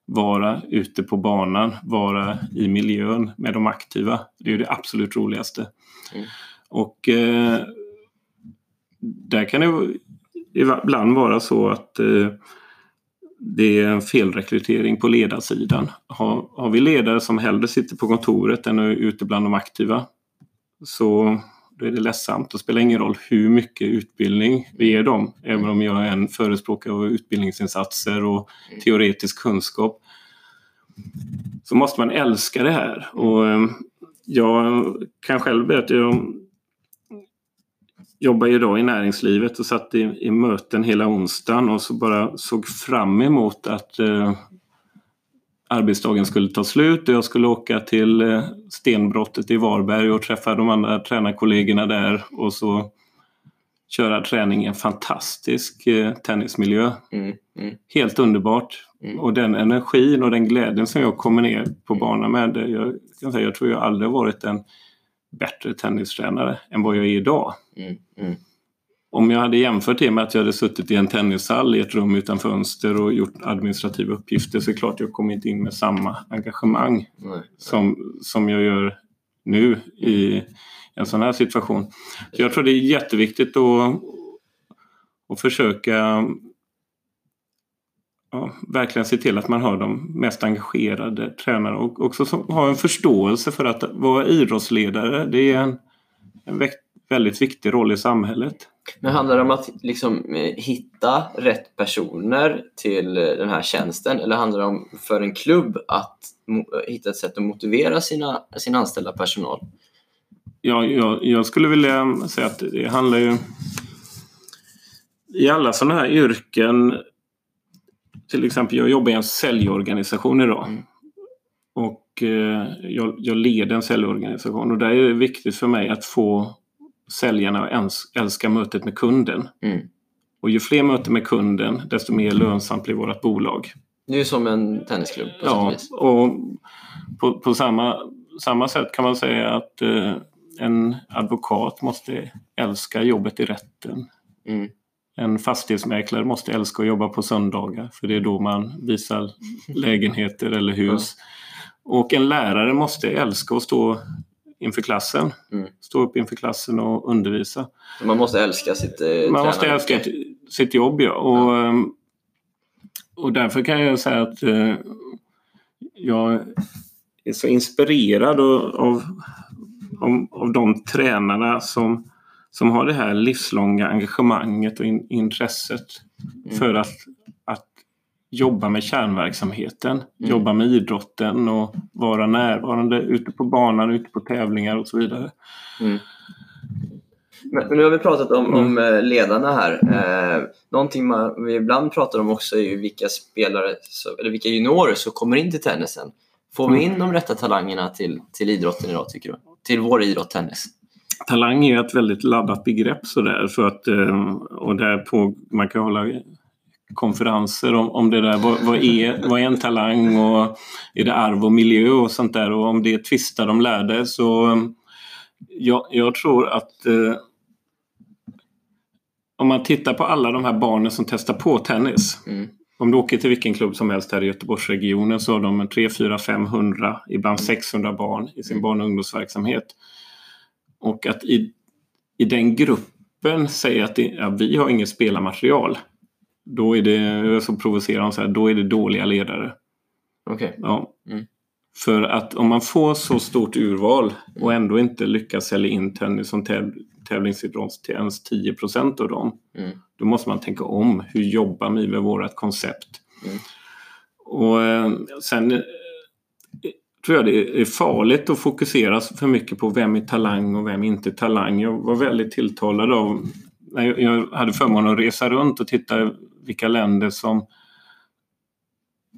vara ute på banan, vara i miljön med de aktiva. Det är ju det absolut roligaste. Mm. Och eh, där kan det ibland vara så att eh, det är en felrekrytering på ledarsidan. Har, har vi ledare som hellre sitter på kontoret än är ute bland de aktiva så då är det ledsamt. Det spelar ingen roll hur mycket utbildning vi ger dem, även om jag är en förespråkare av utbildningsinsatser och teoretisk kunskap. Så måste man älska det här. Och eh, jag kan själv berätta, jag jobbar idag i näringslivet och satt i, i möten hela onsdagen och så bara såg fram emot att eh, arbetsdagen skulle ta slut och jag skulle åka till eh, stenbrottet i Varberg och träffa de andra tränarkollegorna där och så köra träning i en fantastisk eh, tennismiljö. Mm, mm. Helt underbart. Mm. Och den energin och den glädjen som jag kommer ner på banan med. Jag, kan säga, jag tror jag aldrig varit en bättre tennistränare än vad jag är idag. Mm, mm om jag hade jämfört det med att jag hade suttit i en tennishall i ett rum utan fönster och gjort administrativa uppgifter så är det klart jag kommer inte in med samma engagemang nej, Som, som jag gör nu i en sån här situation. Så jag tror det är jätteviktigt att, att försöka ja, verkligen se till att man har de mest engagerade tränarna och också ha en förståelse för att vara idrottsledare. Det är en, en väldigt viktig roll i samhället. Men handlar det om att liksom eh, hitta rätt personer till eh, den här tjänsten eller handlar det om för en klubb att hitta ett sätt att motivera sina, sin anställda personal? Ja, jag, jag skulle vilja säga att det handlar ju i alla sådana här yrken till exempel, jag jobbar i en säljorganisation idag. Mm. Och eh, jag, jag, leder en säljorganisation och där är det viktigt för mig att få säljarna älskar mötet med kunden. Mm. Och ju fler möten med kunden, desto mer lönsamt blir vårt bolag. Det är som en tennisklubb på Ja, och på, på, samma, samma sätt kan man säga att eh, en advokat måste älska jobbet i rätten. Mm. En fastighetsmäklare måste älska att jobba på söndagar för det är då man visar lägenheter eller hus. Och en lärare måste älska att stå inför klassen. Mm. Stå upp inför klassen och undervisa. Man måste älska sitt eh, Man måste älska sitt jobb, ja. Och, ja. Ehm, och därför kan jag säga att eh, jag är så inspirerad av, av, av de tränarna som, som har det här livslånga engagemanget och in, intresset mm. för att jobba med kärnverksamheten, mm. jobba med idrotten och vara närvarande ute på banan, ute på tävlingar och så vidare. Mm. Men, nu har vi pratat om, mm. om eh, ledarna här. Eh, någonting man, vi ibland pratar om också är ju vilka spelare, eller vilka juniorer som kommer in till tennisen. Får vi mm. in de rätta talangerna till, till idrotten idag tycker du? Till vår idrott, tennis? Talang är ett väldigt laddat begrepp sådär för att eh, och där på, man kan hålla konferenser om, om det där. Vad, vad, är, vad är en talang och är det arv och miljö och sånt där och om det tvistar de lärde så jag, jag tror att eh, om man tittar på alla de här barnen som testar på tennis. Mm. Om du åker till vilken klubb som helst här i Göteborgsregionen så har de 3, 4, 500, ibland 600 barn i sin barn och ungdomsverksamhet. Och att i, i den gruppen säga att det, ja, vi har inget spelarmaterial då är det, så provocerar så här, då är det dåliga ledare. Okej. Okay. Ja. Mm. För att om man får så stort urval och ändå inte lyckas sälja in tennis som täv tävlingsidrott till ens 10 procent av dem. Mm. Då måste man tänka om. Hur jobbar vi med vårt koncept? Mm. Och eh, sen tror jag det är farligt att fokusera för mycket på vem är talang och vem är inte talang. Jag var väldigt tilltalad av när jag hade förmånen att resa runt och titta vilka länder som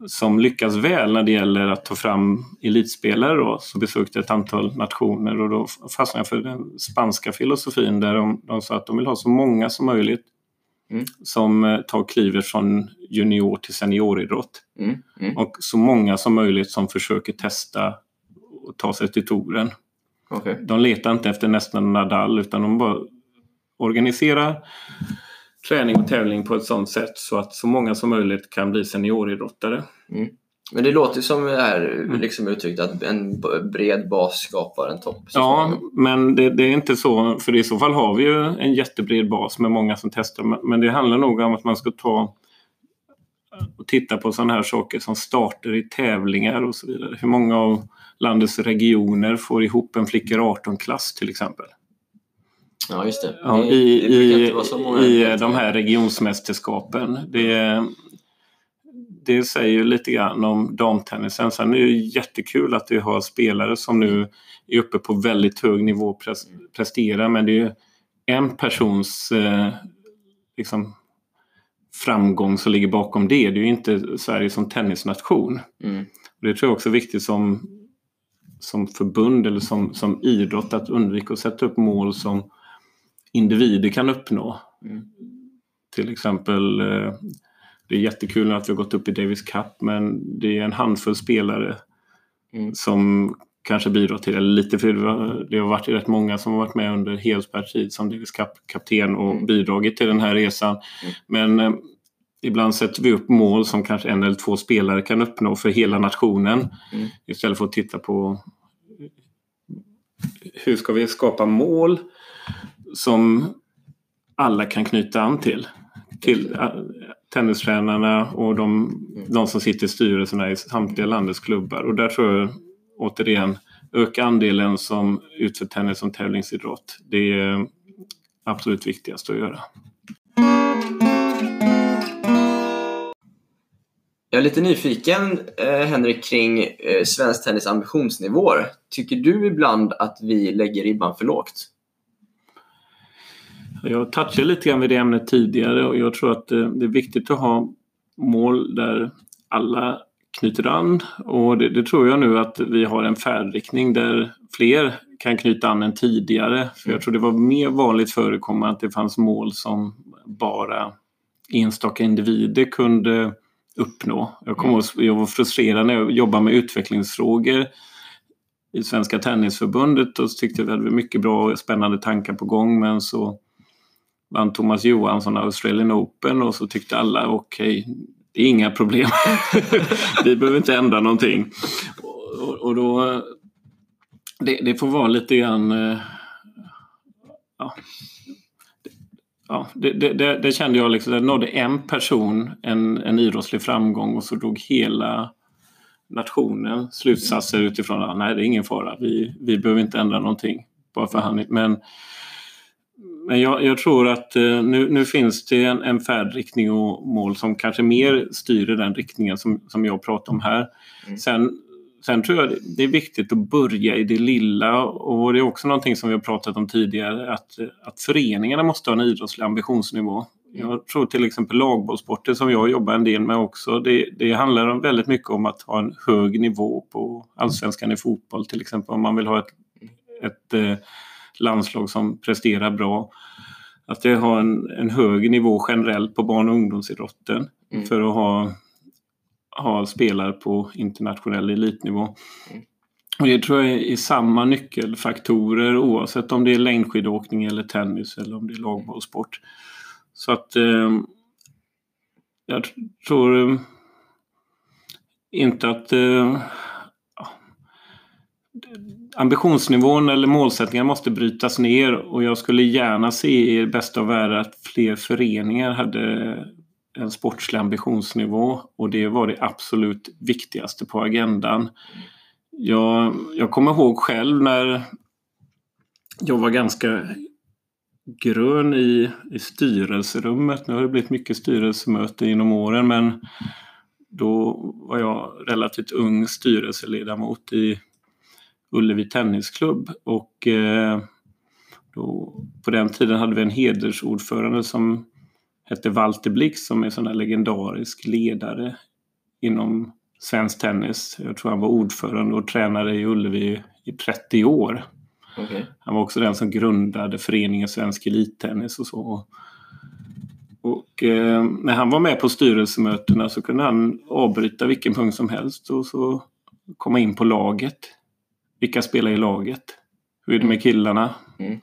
som lyckas väl när det gäller att ta fram elitspelare då, så besökte jag ett antal nationer och då fastnade jag för den spanska filosofin där de, de sa att de vill ha så många som möjligt mm. som eh, tar klivet från junior till senioridrott. Mm. Mm. Och så många som möjligt som försöker testa och ta sig till touren. Okay. De letar inte efter nästan Nadal utan de bara organiserar träning och tävling på ett sådant sätt så att så många som möjligt kan bli senioridrottare. Mm. Men det låter som det här mm. liksom uttryckt att en bred bas skapar en topp. Ja, men det, det, är inte så. För i så fall har vi ju en jättebred bas med många som testar. Men det handlar nog om att man ska ta och titta på sådana här saker som starter i tävlingar och så vidare. Hur många av landets regioner får ihop en flickor 18-klass till exempel? Ja, just det. Ja, det, I det i, i de här regionsmästerskapen. Det, det säger lite grann om damtennisen. Sen är det jättekul att vi har spelare som nu är uppe på väldigt hög nivå och presterar men det är en persons eh, liksom, framgång som ligger bakom det. Det är ju inte Sverige som tennisnation. Mm. Det tror jag också är viktigt som, som förbund eller som, som idrott att undvika att sätta upp mål som individer kan uppnå. Mm. Till exempel, eh, det är jättekul att vi har gått upp i Davis Cup men det är en handfull spelare mm. som kanske bidrar till det lite för det har varit rätt många som har varit med under Helsbergs tid som Davis Cup-kapten och mm. bidragit till den här resan. Mm. Men eh, ibland sätter vi upp mål som kanske en eller två spelare kan uppnå för hela nationen mm. istället för att titta på hur ska vi skapa mål som alla kan knyta an till. Till tennistränarna och de, de som sitter i styrelserna i samtliga landets klubbar. Och där tror jag återigen öka andelen som utför tennis som tävlingsidrott. Det är absolut viktigast att göra. Jag är lite nyfiken, eh, Henrik, kring eh, svensk tennis ambitionsnivåer. Tycker du ibland att vi lägger ribban för lågt? Jag touchade lite grann vid det ämnet tidigare och jag tror att eh, det är viktigt att ha mål där alla knyter an och det, det, tror jag nu att vi har en färdriktning där fler kan knyta an än tidigare. För jag tror det var mer vanligt förekommande att det fanns mål som bara enstaka individer kunde uppnå. Jag, kom och, jag var frustrerad när jag jobbade med utvecklingsfrågor i Svenska Tennisförbundet och tyckte vi hade mycket bra och spännande tankar på gång men så vann Thomas Johansson Australian Open och så tyckte alla okej, okay, det är inga problem. Vi behöver inte ändra någonting. Och, och då, det, det, får vara lite grann eh, ja, ja, det, det, det, kände jag liksom, det nådde en person en, en idrottslig framgång och så drog hela nationen slutsatser utifrån att nej det är ingen fara, vi, vi behöver inte ändra någonting. Bara för han, men men jag, jag, tror att eh, nu, nu finns det en, en, färdriktning och mål som kanske mer styr i den riktningen som, som jag pratar om här. Mm. Sen, sen tror jag det är viktigt att börja i det lilla och det är också någonting som vi har pratat om tidigare att, att föreningarna måste ha en idrottslig ambitionsnivå. Mm. Jag tror till exempel lagbollsporter som jag jobbar en del med också. Det, det handlar väldigt mycket om att ha en hög nivå på allsvenskan i fotboll till exempel om man vill ha ett, ett eh, landslag som presterar bra. Att det har en, en hög nivå generellt på barn och ungdomsidrotten mm. för att ha, ha spelare på internationell elitnivå. Mm. Och det tror jag är samma nyckelfaktorer oavsett om det är längdskidåkning eller tennis eller om det är lagbollsport. Så att eh, jag tror eh, inte att eh, ambitionsnivån eller målsättningen måste brytas ner och jag skulle gärna se i bästa av världar att fler föreningar hade en sportslig ambitionsnivå och det var det absolut viktigaste på agendan. Jag, jag kommer ihåg själv när jag var ganska grön i, i styrelserummet. Nu har det blivit mycket styrelsemöte genom åren men då var jag relativt ung styrelseledamot i Ullevi Tennisklubb och eh, då, på den tiden hade vi en hedersordförande som hette Walter Blix som är sån där legendarisk ledare inom svensk tennis. Jag tror han var ordförande och tränare i Ullevi i 30 år. Okay. Han var också den som grundade föreningen Svensk Elittennis och så. Och eh, när han var med på styrelsemötena så kunde han avbryta vilken punkt som helst och så komma in på laget. Vilka spelar i laget? Hur är det med mm. killarna? Mm.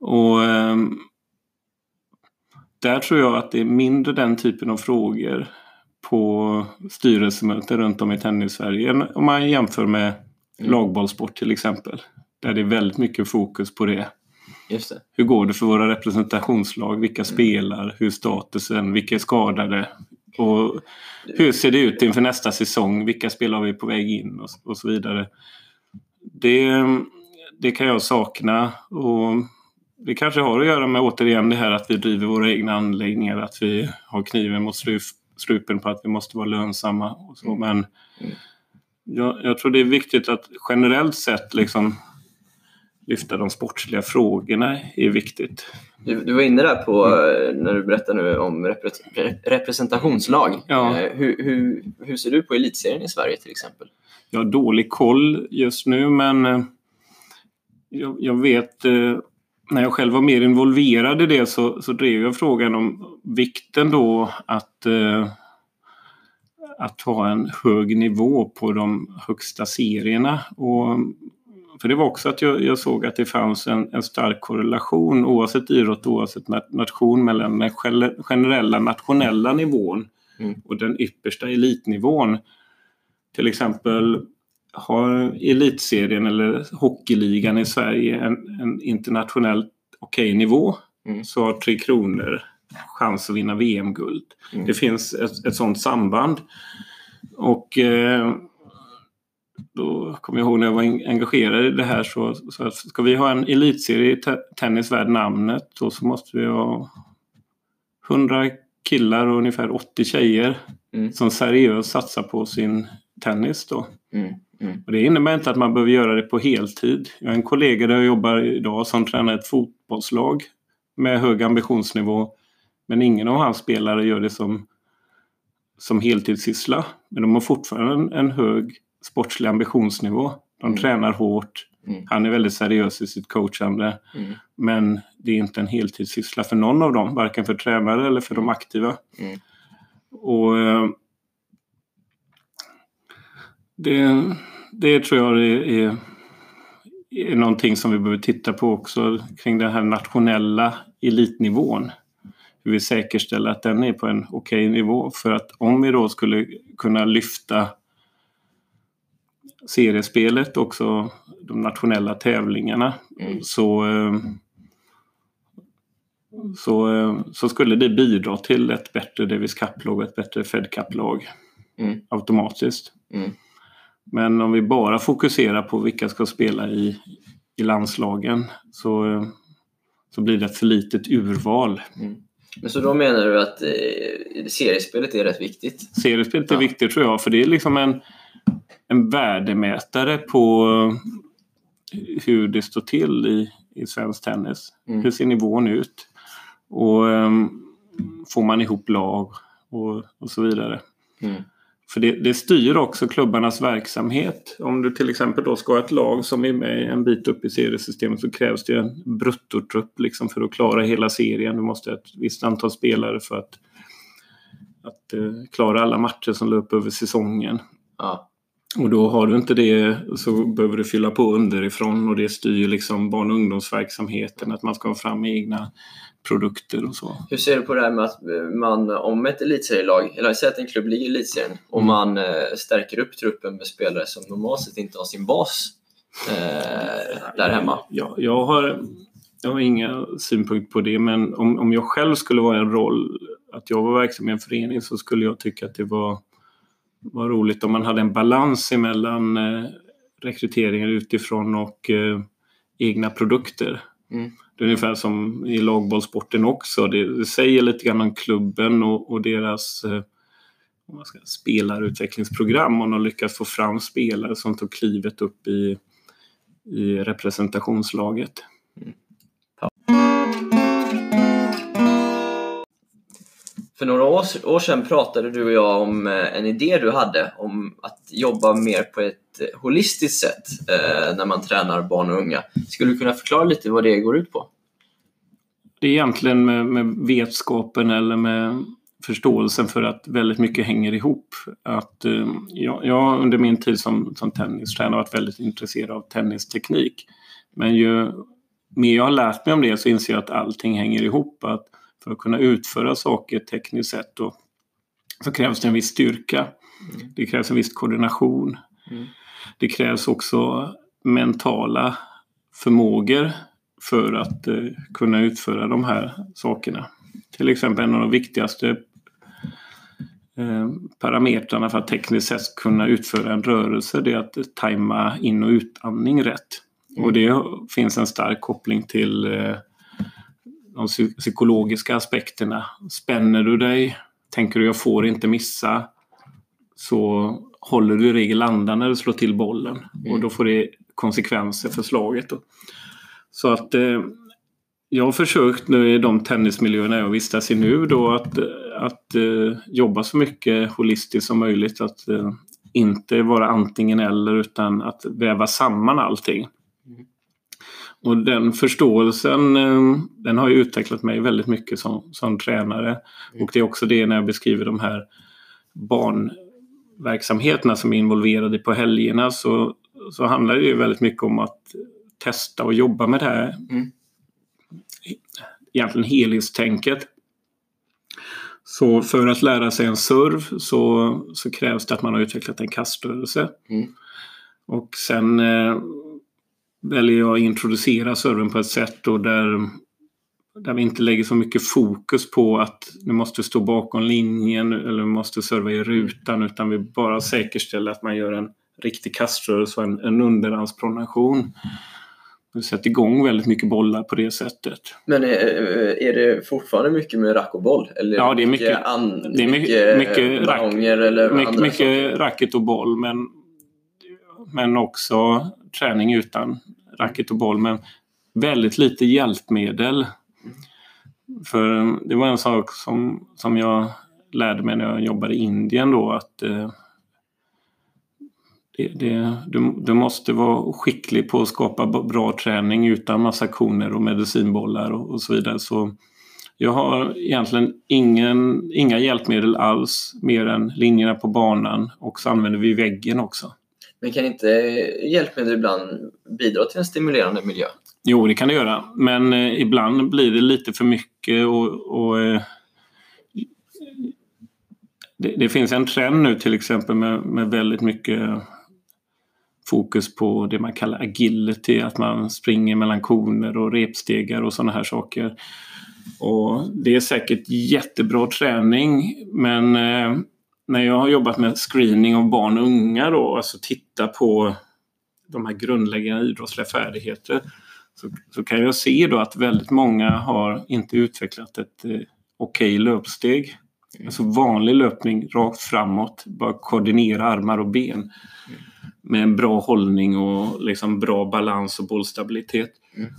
Och eh, där tror jag att det är mindre den typen av frågor på styrelsemöten runt om i tennis-Sverige om man jämför med mm. lagbollsport till exempel. Där det är väldigt mycket fokus på det. Just det. Hur går det för våra representationslag? Vilka mm. spelar? Hur är statusen? Vilka är skadade? Och hur ser det ut inför nästa säsong? Vilka spelare har vi på väg in? Och, och så vidare. Det, det kan jag sakna. Och det kanske har att göra med återigen det här att vi driver våra egna anläggningar, att vi har kniven mot strupen på att vi måste vara lönsamma. Och så. Mm. Men jag, jag, tror det är viktigt att generellt sett liksom lyfta de sportsliga frågorna är viktigt. Du, du var inne där på, mm. när du berättade nu om repre representationslag. Ja. Eh, hur, hur, hur ser du på elitserien i Sverige till exempel? Jag har dålig koll just nu men eh, jag, jag vet eh, när jag själv var mer involverad i det så, så drev jag frågan om vikten då att, eh, att ha en hög nivå på de högsta serierna. Och, för det var också att jag, jag såg att det fanns en, en, stark korrelation oavsett idrott oavsett nation mellan den generella nationella nivån mm. och den yppersta elitnivån. Till exempel har elitserien eller hockeyligan i Sverige en, en internationellt okej okay nivå mm. så har Tre Kronor chans att vinna VM-guld. Mm. Det finns ett, ett sådant samband. Och eh, då kommer jag ihåg när jag var engagerad i det här så, så ska vi ha en elitserie i tennis värd namnet då så måste vi ha 100 killar och ungefär 80 tjejer mm. som seriöst satsar på sin tennis då. Mm. Mm. Och det innebär inte att man behöver göra det på heltid. Jag har en kollega där jag jobbar idag som tränar ett fotbollslag med hög ambitionsnivå. Men ingen av hans spelare gör det som, som heltidssyssla. Men de har fortfarande en, hög sportslig ambitionsnivå. De mm. tränar hårt. Mm. Han är väldigt seriös i sitt coachande. Mm. Men det är inte en heltidssyssla för någon av dem, varken för tränare eller för de mm. aktiva. Mm. Och eh, det, det tror jag är, är någonting som vi behöver titta på också kring den här nationella elitnivån. Hur vi säkerställer att den är på en okej nivå. För att om vi då skulle kunna lyfta seriespelet, också de nationella tävlingarna, mm. så, eh, så, eh, så skulle det bidra till ett bättre Davis Cup-lag och ett bättre Fed Cup-lag mm. automatiskt. Mm. Men om vi bara fokuserar på vilka ska spela i, i landslagen så, så blir det ett för litet urval. Mm. Men så då menar du att eh, seriespelet är rätt viktigt? Seriespelet är ja. viktigt tror jag, för det är liksom en, en värdemätare på hur det står till i, i svensk tennis. Mm. Hur ser nivån ut? Och um, får man ihop lag och, och så vidare. Mm. För det, det, styr också klubbarnas verksamhet. Om du till exempel då ska ha ett lag som är med en bit upp i seriesystemet så krävs det en bruttotrupp liksom för att klara hela serien. Du måste ha ett visst antal spelare för att, att uh, klara alla matcher som löper över säsongen. Ja. Och då har du inte det så behöver du fylla på underifrån och det styr liksom barn och ungdomsverksamheten att man ska ha fram egna produkter och så. Hur ser du på det här med att man, om ett elitserielag, eller säg att en klubb ligger i elitserien och mm. man eh, stärker upp truppen med spelare som normalt sett inte har sin bas eh, där hemma? Ja, jag, har, jag har inga synpunkter på det men om, om jag själv skulle vara i en roll att jag var verksam i en förening så skulle jag tycka att det var, var roligt om man hade en balans emellan eh, rekryteringar utifrån och eh, egna produkter. Mm. Det är ungefär som i lagbollsporten också. Det, det säger lite grann om klubben och, och deras eh, man ska, spelarutvecklingsprogram om de lyckas få fram spelare som tog klivet upp i, i representationslaget. För några år, sedan pratade du och jag om eh, en idé du hade om att jobba mer på ett eh, holistiskt sätt eh, när man tränar barn och unga. Skulle du kunna förklara lite vad det går ut på? Det är egentligen med, med vetskapen eller med förståelsen för att väldigt mycket hänger ihop. Att, jag, jag har under min tid som, som tennistränare varit väldigt intresserad av tennisteknik. Men ju mer jag har lärt mig om det så inser jag att allting hänger ihop. Att för att kunna utföra saker tekniskt sett då, så krävs det en viss styrka. Mm. Det krävs en viss koordination. Mm. Det krävs också mentala förmågor för att eh, kunna utföra de här sakerna. Till exempel en av de viktigaste eh, parametrarna för att tekniskt sett kunna utföra en rörelse det är att tajma in och utandning rätt. Mm. Och det finns en stark koppling till eh, de psy- psykologiska aspekterna. Spänner du dig, tänker du jag får inte missa, så håller du i regel andan när du slår till bollen. Mm. Och då får det konsekvenser för slaget. Då. Så att eh, jag har försökt nu i de tennismiljöerna jag vistas i nu då att, att eh, jobba så mycket holistiskt som möjligt. Att eh, inte vara antingen eller utan att väva samman allting. Och den förståelsen eh, den har ju utvecklat mig väldigt mycket som, som tränare. Och det är också det när jag beskriver de här barnverksamheterna som är involverade på helgerna så, så handlar det ju väldigt mycket om att testa och jobba med det här Mm. egentligen helhetstänket. Så för att lära sig en serv så, så krävs det att man har utvecklat en kaströrelse. Mm. Och sen eh, väljer jag att introducera serven på ett sätt då där, där vi inte lägger så mycket fokus på att du måste stå bakom linjen eller måste serva i rutan utan vi bara säkerställer att man gör en riktig kaströrelse och en, en underhandspronation. Vi sätter igång väldigt mycket bollar på det sättet. Men är, är det fortfarande mycket med rack och boll? Eller Ja, det är mycket- an, det är mycket- mycket rack- eller mycket, mycket racket och boll men, men också träning utan racket och boll. Men väldigt lite hjälpmedel. För det var en sak som, som jag lärde mig när jag jobbade i Indien då att eh, det, det, du, du måste vara skicklig på att skapa bra träning utan massa koner och medicinbollar och, och så vidare. Så jag har egentligen ingen, inga hjälpmedel alls mer än linjerna på banan och så använder vi väggen också. Men kan inte hjälpmedel ibland bidra till en stimulerande miljö? Jo, det kan det göra. Men eh, ibland blir det lite för mycket och, och eh, det, det finns en trend nu till exempel med, med väldigt mycket fokus på det man kallar agility, att man springer mellan koner och repstegar och sådana här saker. Och det är säkert jättebra träning men eh, när jag har jobbat med screening av barn och unga då, alltså titta på de här grundläggande idrottsliga färdigheter så, så kan jag se då att väldigt många har inte utvecklat ett eh, okej löpsteg. Alltså vanlig löpning rakt framåt, bara koordinera armar och ben med en bra hållning och liksom bra balans och bollstabilitet. Mm.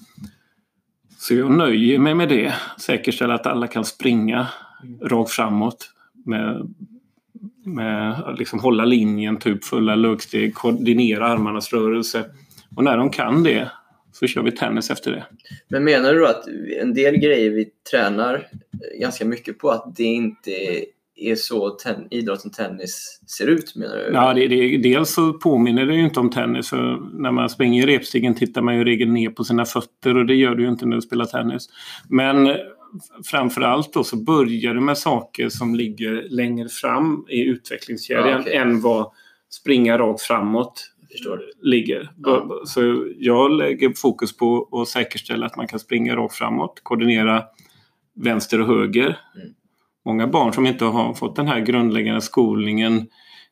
Så jag nöjer mig med det. Säkerställa att alla kan springa rakt framåt med, med att liksom hålla linjen, typ fulla löpsteg, koordinera armarnas rörelse. Och när de kan det så kör vi tennis efter det. Men menar du att en del grejer vi tränar ganska mycket på att det inte är så ten, idrotten tennis ser ut menar du? Ja, det, det, dels så påminner det ju inte om tennis. När man springer i repstegen tittar man ju i regel ner på sina fötter och det gör du ju inte när du spelar tennis. Men framförallt då så börjar du med saker som ligger längre fram i utvecklingskedjan Ja, okej. än vad springa rakt framåt ligger. Ja. Så jag lägger fokus på att säkerställa att man kan springa rakt framåt, koordinera vänster och höger. Mm. Många barn som inte har fått den här grundläggande skolningen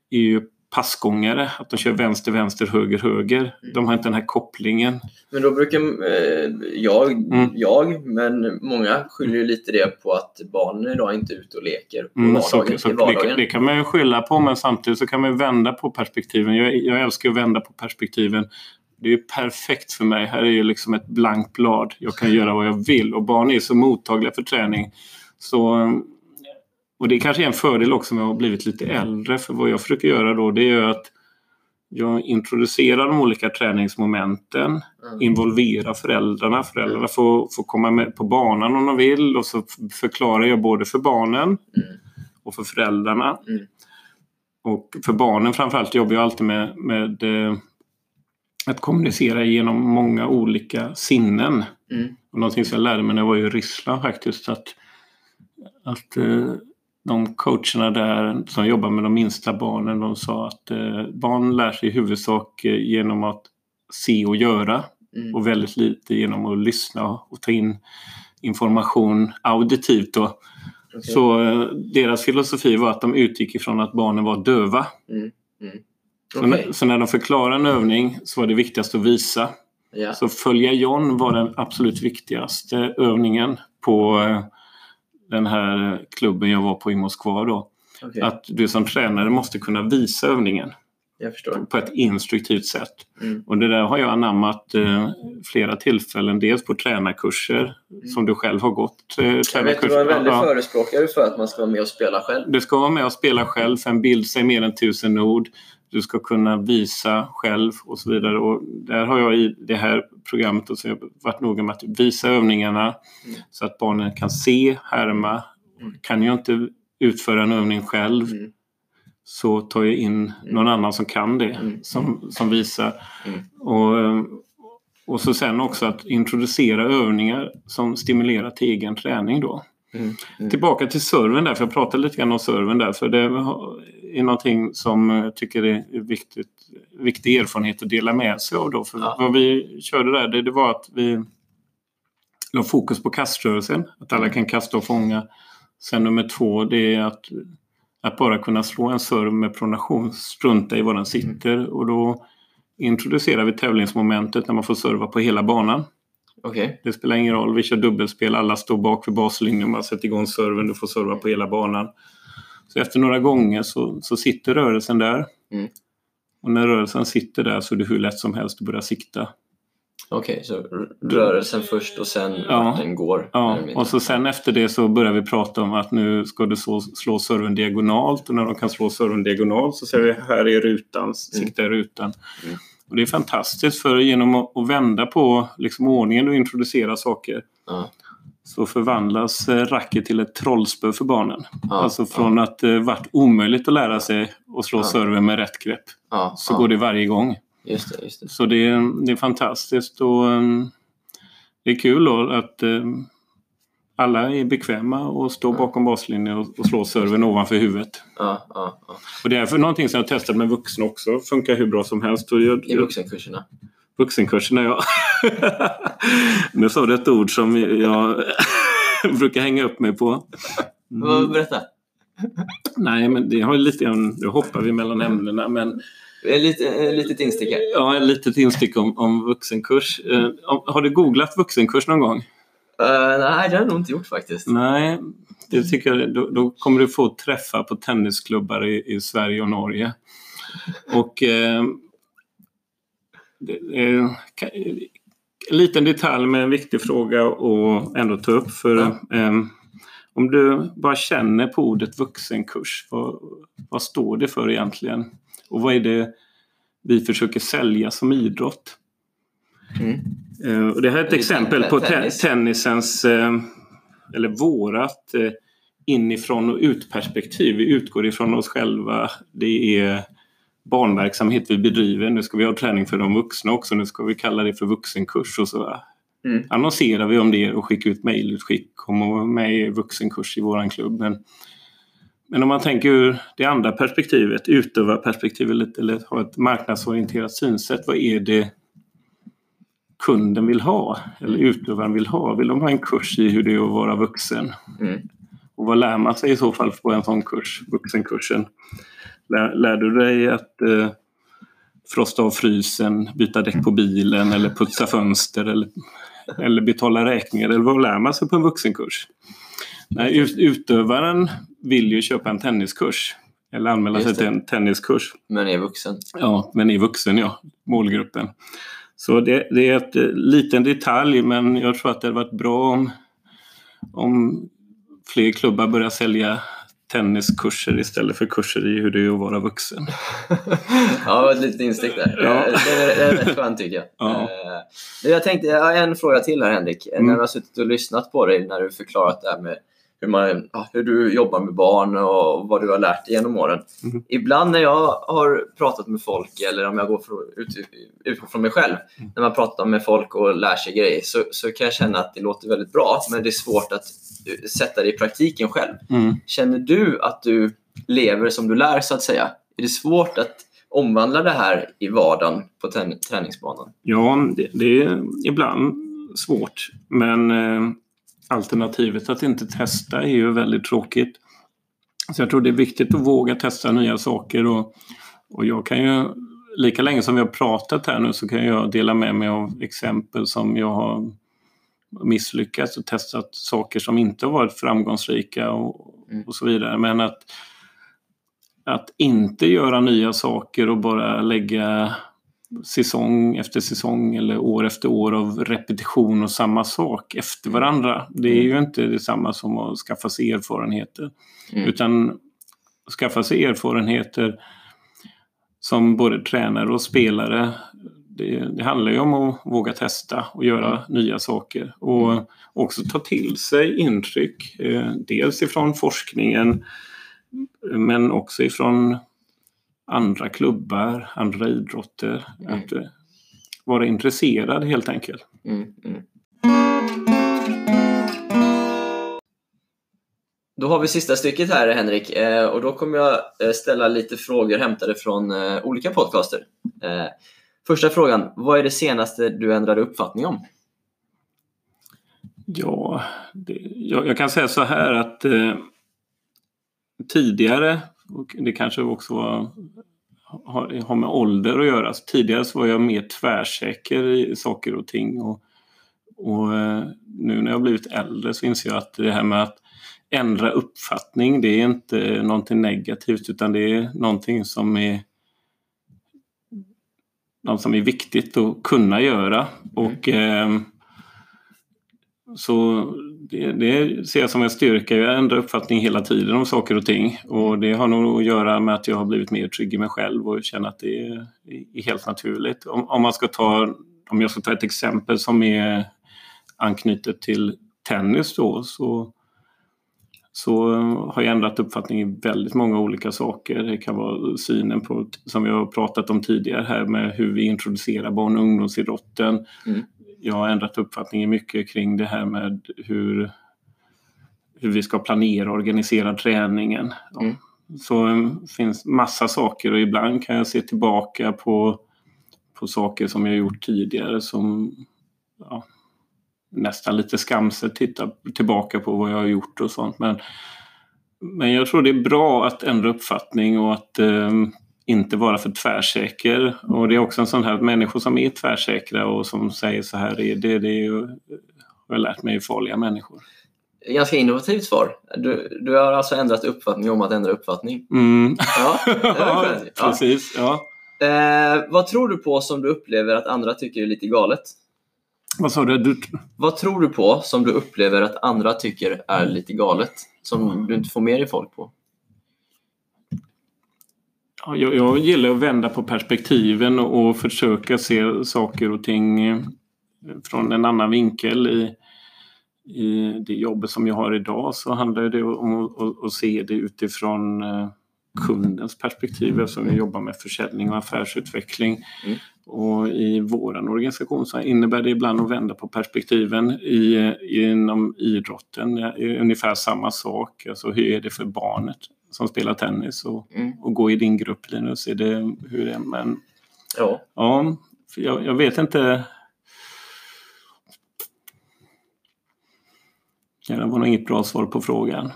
är ju passgångare. Att de kör vänster, vänster, höger, höger. De har inte den här kopplingen. Men då brukar eh, jag, Mm. jag, men många skyller ju lite det på att barnen idag inte är ute och leker på Mm, så, vardagen, så, i det, det kan man ju skylla på men samtidigt så kan man ju vända på perspektiven. Jag, jag älskar att vända på perspektiven. Det är ju perfekt för mig. Här är ju liksom ett blankt blad. Jag kan göra vad jag vill och barn är så mottagliga för träning. Så, och det kanske är en fördel också med att ha blivit lite äldre. För vad jag försöker göra då det är att jag introducerar de olika träningsmomenten Mm. involvera föräldrarna. Föräldrarna får, får komma med på banan om de vill och så förklarar jag både för barnen Mm. och för föräldrarna. Mm. Och för barnen framförallt jobbar jag alltid med, med eh, att kommunicera genom många olika sinnen. Mm. Och någonting som jag lärde mig när jag var i Ryssland faktiskt att, att eh, de coacherna där som jobbar med de minsta barnen de sa att eh, barn lär sig i huvudsak eh, genom att se och göra Mm. och väldigt lite genom att lyssna och ta in information auditivt. Då. Okej. Så eh, deras filosofi var att de utgick ifrån att barnen var döva. Mm. Mm. Så, Okej. när, så när de förklarade en övning så var det viktigast att visa. Ja. Så följa John var den absolut viktigaste övningen på eh, den här klubben jag var på i Moskva. Då. Okej. Att du som tränare måste kunna visa övningen på ett instruktivt sätt. Mm. Och det där har jag anammat eh, flera tillfällen. Dels på tränarkurser som du själv har gått. Eh, Jag vet du var en väldig Ja. förespråkare för att man ska vara med och spela själv. Du ska vara med och spela själv, för en bild säger mer än tusen ord. Du ska kunna visa själv och så vidare. Och där har jag i det här programmet och så har jag varit noga med att visa övningarna Mm. så att barnen kan se, härma. Mm. Kan jag inte utföra en övning själv Mm. så tar jag in någon annan som kan det, Mm. som, som visar. Mm. Och, och så sen också att introducera övningar som stimulerar till egen träning då. Mm. Mm. Tillbaka till serven där, för jag pratade lite grann om serven där, för det är någonting som jag tycker är viktigt, viktig erfarenhet att dela med sig av då. För Ja. vad vi körde där, det, det var att vi la fokus på kaströrelsen, att alla kan kasta och fånga. Sen nummer två, det är att, att bara kunna slå en serve med pronation, strunta i var den sitter och då introducerar vi tävlingsmomentet när man får serva på hela banan. Okej. Det spelar ingen roll, vi kör dubbelspel, alla står bak vid baslinjen, man sätter igång serven, du får serva på hela banan. Så efter några gånger så, så sitter rörelsen där. Mm. Och när rörelsen sitter där så är det hur lätt som helst att börja sikta. Okej, så r- rörelsen först och sen Ja. den går. Ja, och så sen efter det så börjar vi prata om att nu ska du slå, slå serven diagonalt och när de kan slå serven diagonalt så säger vi här är rutan, sikta i rutan. Mm. Och det är fantastiskt för genom att, vända på liksom ordningen och introducera saker Ja. Så förvandlas eh, racket till ett trollspö för barnen. Ja. Alltså från att det varit omöjligt att lära sig att slå Ja. serven med rätt grepp Ja. så ja. går det varje gång. Just det, just det. Så det är, det är fantastiskt och um, det är kul att um, alla är bekväma och står Ja. bakom baslinjen och, och slår serven ovanför huvudet. Ja, ja, ja. Och det är för någonting som jag testat med vuxna också. Funkar hur bra som helst. I vuxenkurserna. Vuxenkurserna, ja. nu sa du ett ord som jag brukar hänga upp mig på. Mm. Berätta. Nej, men det har lite grann, nu hoppar vi mellan ämnena, men Ett litet, ett litet instick här. ja, ett litet instick om, om vuxenkurs. Eh, har du googlat vuxenkurs någon gång? Eh, nej, det har jag nog inte gjort faktiskt. Nej, det tycker jag, då, då kommer du få träffa på tennisklubbar i, i Sverige och Norge. Och eh, en liten detalj med en viktig fråga att ändå ta upp. För eh, om du bara känner på ordet vuxenkurs, vad, vad står det för egentligen? Och vad är det vi försöker sälja som idrott? Mm. Eh, och det här är ett exempel på te- tennis. tennisens, eh, eller vårat, eh, inifrån och ut-perspektiv. Vi utgår ifrån oss själva. Det är barnverksamhet vi bedriver. Nu ska vi ha träning för de vuxna också. Nu ska vi kalla det för vuxenkurs. Och så Mm. annonserar vi om det och skickar ut mejlutskick. Kom och vara med i vuxenkurs i våran klubb. Men, men om man tänker ur det andra perspektivet, utövarperspektivet eller ha ett marknadsorienterat synsätt. Vad är det kunden vill ha eller utövaren vill ha? Vill de ha en kurs i hur det är att vara vuxen? Mm. Och vad lär man sig i så fall på en sån kurs, vuxenkursen? Lär, lär du dig att eh, frosta av frysen, byta däck på bilen eller putsa fönster eller, eller betala räkningar? Eller vad lär man sig på en vuxenkurs? Nej, ut, utövaren vill ju köpa en tenniskurs. Eller anmäla sig till en tenniskurs. Men är vuxen. Ja, men är vuxen ja, målgruppen. Så det, det är ett eh, liten detalj men jag tror att det hade varit bra om, om fler klubbar börjar sälja tenniskurser istället för kurser i hur det är att vara vuxen. ja, ett litet instick där. Ja. Det, är, det är rätt skönt tycker jag. Ja. Eh, Jag tänkte, jag har en fråga till här Henrik. Mm. När jag har suttit och lyssnat på dig när du förklarat det här med hur, man, ja, hur du jobbar med barn och vad du har lärt dig genom åren. Mm. Ibland när jag har pratat med folk, eller om jag går för, ut, utgår från mig själv, Mm. när man pratar med folk och lär sig grejer så, så kan jag känna att det låter väldigt bra, men det är svårt att eh, sätta det i praktiken själv. Mm. Känner du att du lever som du lär så att säga? Är det svårt att omvandla det här i vardagen på träningsbanan? Ja, det, det är ibland svårt men eh, alternativet att inte testa är ju väldigt tråkigt. Så jag tror det är viktigt att våga testa nya saker och, och jag kan ju lika länge som vi har pratat här nu så kan jag dela med mig av exempel som jag har misslyckats och testat saker som inte har varit framgångsrika och, Mm. och så vidare. Men att, att inte göra nya saker och bara lägga säsong efter säsong eller år efter år av repetition och samma sak efter varandra. Det är ju inte detsamma som att skaffa sig erfarenheter. Mm. Utan skaffa sig erfarenheter som både tränare och spelare. Det, det handlar ju om att våga testa och göra nya saker. Och också ta till sig intryck. Eh, dels ifrån forskningen men också ifrån andra klubbar, andra idrotter. Mm. Att eh, vara intresserad helt enkelt. Mm, mm. Då har vi sista stycket här Henrik eh, och då kommer jag eh, ställa lite frågor hämtade från eh, olika podcaster. Första frågan, vad är det senaste du ändrade uppfattning om? Ja, det, jag, jag kan säga så här att eh, tidigare, och det kanske också var, har, har med ålder att göra, så tidigare så var jag mer tvärsäker i saker och ting. Och, och eh, nu när jag blivit äldre så inser jag att det här med att ändra uppfattning, det är inte någonting negativt utan det är någonting som är något som är viktigt att kunna göra. Och eh, så det, det ser jag som en styrka. Jag ändrar uppfattning hela tiden om saker och ting. Och det har nog att göra med att jag har blivit mer trygg i mig själv och känner att det är, är helt naturligt. Om, om, man ska ta, om jag ska ta ett exempel som är anknutet till tennis då så, så har jag ändrat uppfattning i väldigt många olika saker. Det kan vara synen på, som vi har pratat om tidigare här, med hur vi introducerar barn och ungdomsidrotten. Mm. Jag har ändrat uppfattning mycket kring det här med hur, hur vi ska planera och organisera träningen. Mm. Så det finns massa saker och ibland kan jag se tillbaka på, på saker som jag gjort tidigare som ja, nästan lite skamset titta tillbaka på vad jag har gjort och sånt. Men, men jag tror det är bra att ändra uppfattning och att eh, inte vara för tvärsäker. Och det är också en sån här människor som är tvärsäkra och som säger så här är det, det är ju, har jag lärt mig är farliga människor. Ganska innovativt svar. Du, du har alltså ändrat uppfattning om att ändra uppfattning. Mm. Ja, ja. precis. Ja. Eh, vad tror du på som du upplever att andra tycker är lite galet? Vad sa du? du? Vad tror du på som du upplever att andra tycker är lite galet? Som du inte får med dig folk på? Ja, jag, jag gillar att vända på perspektiven och, försöka se saker och ting eh, från en annan vinkel. I, I det jobbet som jag har idag så handlar det om att, se det utifrån eh, kundens perspektiv eftersom jag jobbar med försäljning och affärsutveckling. Mm. Och i vår organisation så innebär det ibland att vända på perspektiven i, inom idrotten. Ungefär samma sak. Alltså hur är det för barnet som spelar tennis och, Mm. och gå i din grupp Linus? Är det, hur är det? Men Ja. ja, jag, jag vet inte. Ja, det var nog inget bra svar på frågan.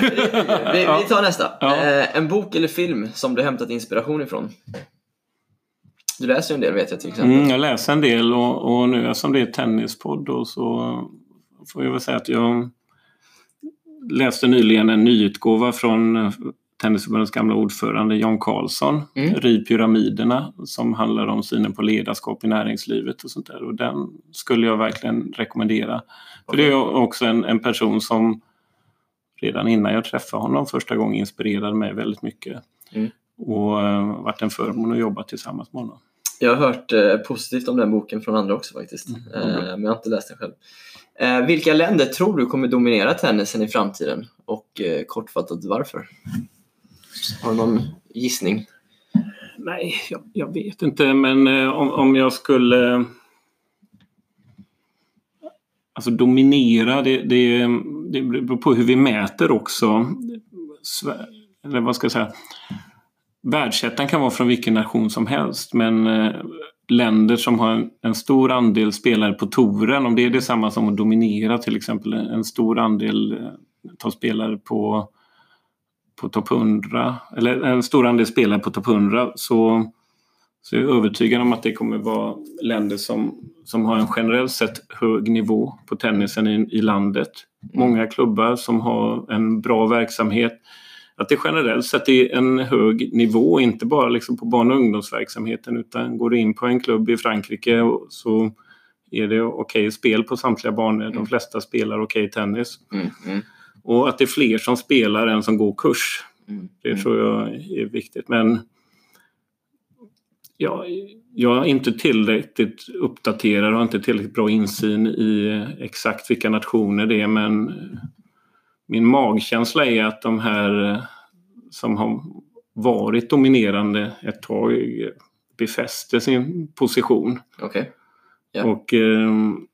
vi, vi, vi tar nästa. Ja. Eh, en bok eller film som du hämtat inspiration ifrån? Du läser ju en del vet jag till exempel. Mm, jag läser en del och, och nu som det är tennispodd då, så får jag väl säga att jag läste nyligen en nyutgåva från eh, Tennisförbundets gamla ordförande Jan Karlsson, Mm. Riv pyramiderna, som handlar om synen på ledarskap i näringslivet och sånt där. Och den skulle jag verkligen rekommendera. För det är också en, en person som redan innan jag träffade honom första gången inspirerade mig väldigt mycket. Mm. Och uh, varit en förmån att jobba tillsammans med honom. Jag har hört eh, positivt om den boken från andra också faktiskt. Mm, eh, men jag har inte läst den själv. Eh, vilka länder tror du kommer dominera tennisen i framtiden? Och eh, kortfattat varför? Har du någon gissning? Nej, jag, jag vet inte, men eh, om, om jag skulle... Alltså dominera, det, det, det beror på hur vi mäter också. Eller vad ska jag säga? Världsettan kan vara från vilken nation som helst, men eh, länder som har en, en stor andel spelare på touren, om det är detsamma som att dominera till exempel en, stor andel eh, tar spelare på på topp 100, eller en stor andel spelare på topp 100, så, så är jag övertygad om att det kommer vara länder som, som har en generellt sett hög nivå på tennisen i, i landet. Många klubbar som har en bra verksamhet. Att det generellt sett är en hög nivå, inte bara liksom på barn och ungdomsverksamheten utan går du in på en klubb i Frankrike så är det okej spel på samtliga banor. De flesta spelar okej tennis. Mm, mm, Och att det är fler som spelar än som går kurs. mm, Det mm. tror jag är viktigt. Men ja, jag är inte tillräckligt uppdaterad och har inte tillräckligt bra insyn i exakt vilka nationer det är. Men min magkänsla är att de här eh, som har varit dominerande ett tag befäster sin position. Okej. Ja. Och ehm,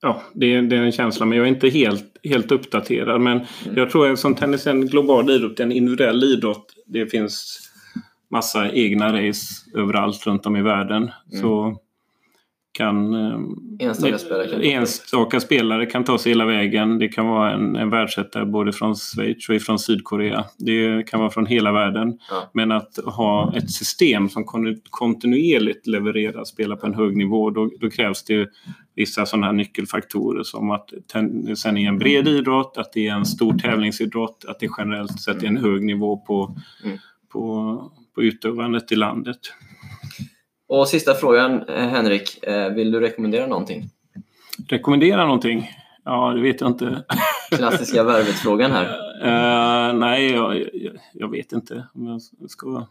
Ja, det är, det är en känsla, men jag är inte helt, helt uppdaterad. Men jag tror att som tennis är en global idrott, en individuell idrott. Det finns massa egna race överallt runt om i världen. Så kan... ehm, Enstaka spelare kan- enstaka spelare kan ta sig hela vägen. Det kan vara en, en världsetare både från Schweiz och ifrån Sydkorea. Det kan vara från hela världen. Ja. Men att ha ett system som kon- kontinuerligt levererar spelare på en hög nivå, då, då krävs det vissa sådana här nyckelfaktorer som att tennisen är en bred idrott, att det är en stor tävlingsidrott, att det generellt sett är en hög nivå på, Mm. på, på utövandet i landet. Och sista frågan, eh, Henrik. Eh, vill du rekommendera någonting? Rekommendera någonting? Ja, det vet jag inte. Klassiska värvet-frågan här. Eh, nej, jag, jag, vet inte om jag ska...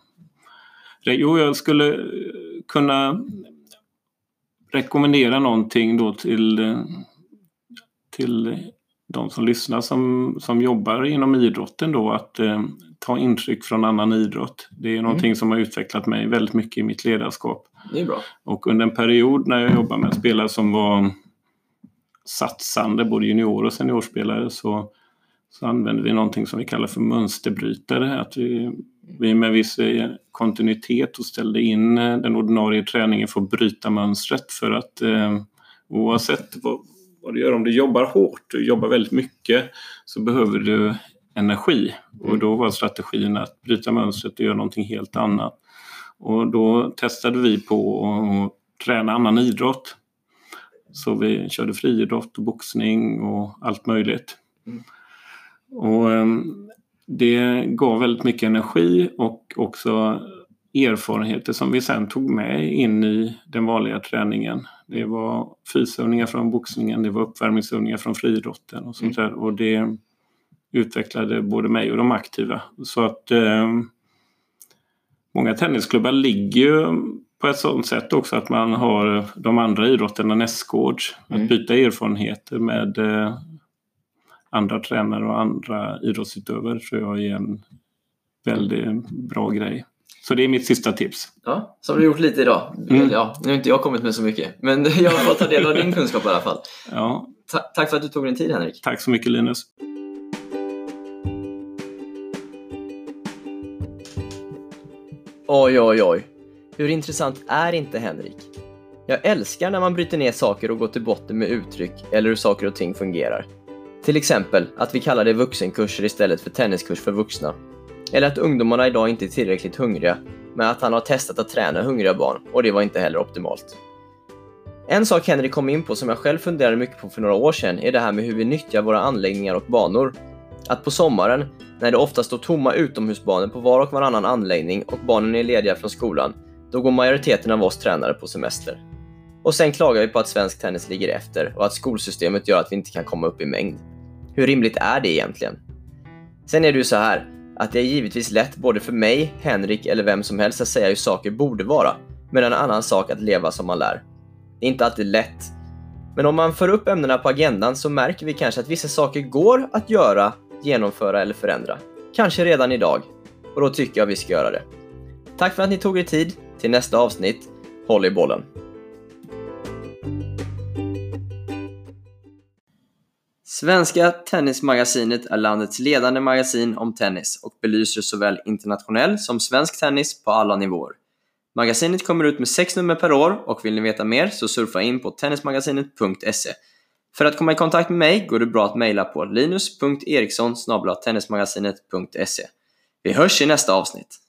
Jo, jag skulle kunna rekommendera någonting då till, till de som lyssnar som, som jobbar inom idrotten då att eh, ta intryck från annan idrott. Det är någonting som har utvecklat mig väldigt mycket i mitt ledarskap. Det är bra. Och under en period när jag jobbade med spelare som var satsande, både junior och seniorspelare, så, så använde vi någonting som vi kallar för mönsterbrytare. Att vi, vi med viss eh, kontinuitet och ställde in eh, den ordinarie träningen för att bryta mönstret. För att eh, oavsett vad, vad du gör, om du jobbar hårt, du jobbar väldigt mycket, så behöver du energi. Och då var strategin att bryta mönstret och göra någonting helt annat. Och då testade vi på att träna annan idrott. Så vi körde friidrott och boxning och allt möjligt. Mm. Och ehm, det gav väldigt mycket energi och också erfarenheter som vi sen tog med in i den vanliga träningen. Det var fysövningar från boxningen, det var uppvärmningsövningar från friidrotten och sånt där. Och det utvecklade både mig och de aktiva. Så att ehm, Många tennisklubbar ligger ju på ett sådant sätt också att man har de andra idrotterna nästgårds. Mm. Att byta erfarenheter med eh, andra tränare och andra idrottsutövare tror jag är en väldigt bra grej. Så det är mitt sista tips. Ja, som du gjort lite idag. Mm. Ja, nu har inte jag kommit med så mycket, men jag har fått ta del av din kunskap i alla fall. Ja, Ta- tack för att du tog din tid Henrik. tack så mycket Linus. Oj, oj, oj. Hur intressant är inte Henrik? Jag älskar när man bryter ner saker och går till botten med uttryck eller hur saker och ting fungerar. Till exempel att vi kallar det vuxenkurser istället för tenniskurs för vuxna. Eller att ungdomarna idag inte är tillräckligt hungriga, men att han har testat att träna hungriga barn och det var inte heller optimalt. En sak Henry kom in på som jag själv funderade mycket på för några år sedan är det här med hur vi nyttjar våra anläggningar och banor. Att på sommaren, när det ofta står tomma utomhusbanor på var och varannan anläggning och barnen är lediga från skolan, då går majoriteten av oss tränare på semester. Och sen klagar vi på att svensk tennis ligger efter och att skolsystemet gör att vi inte kan komma upp i mängd. Hur rimligt är det egentligen? Sen är det ju så här, att det är givetvis lätt både för mig, Henrik eller vem som helst att säga hur saker borde vara, men en annan sak att leva som man lär. Det är inte alltid lätt. Men om man för upp ämnena på agendan så märker vi kanske att vissa saker går att göra, genomföra eller förändra. Kanske redan idag. Och då tycker jag vi ska göra det. Tack för att ni tog er tid. Till nästa avsnitt, håll i bollen! Svenska Tennismagasinet är landets ledande magasin om tennis och belyser såväl internationell som svensk tennis på alla nivåer. Magasinet kommer ut med sex nummer per år och vill ni veta mer så surfa in på tennismagasinet.se. För att komma i kontakt med mig går det bra att mejla på linus.eriksson tennismagasinet.se. Vi hörs i nästa avsnitt!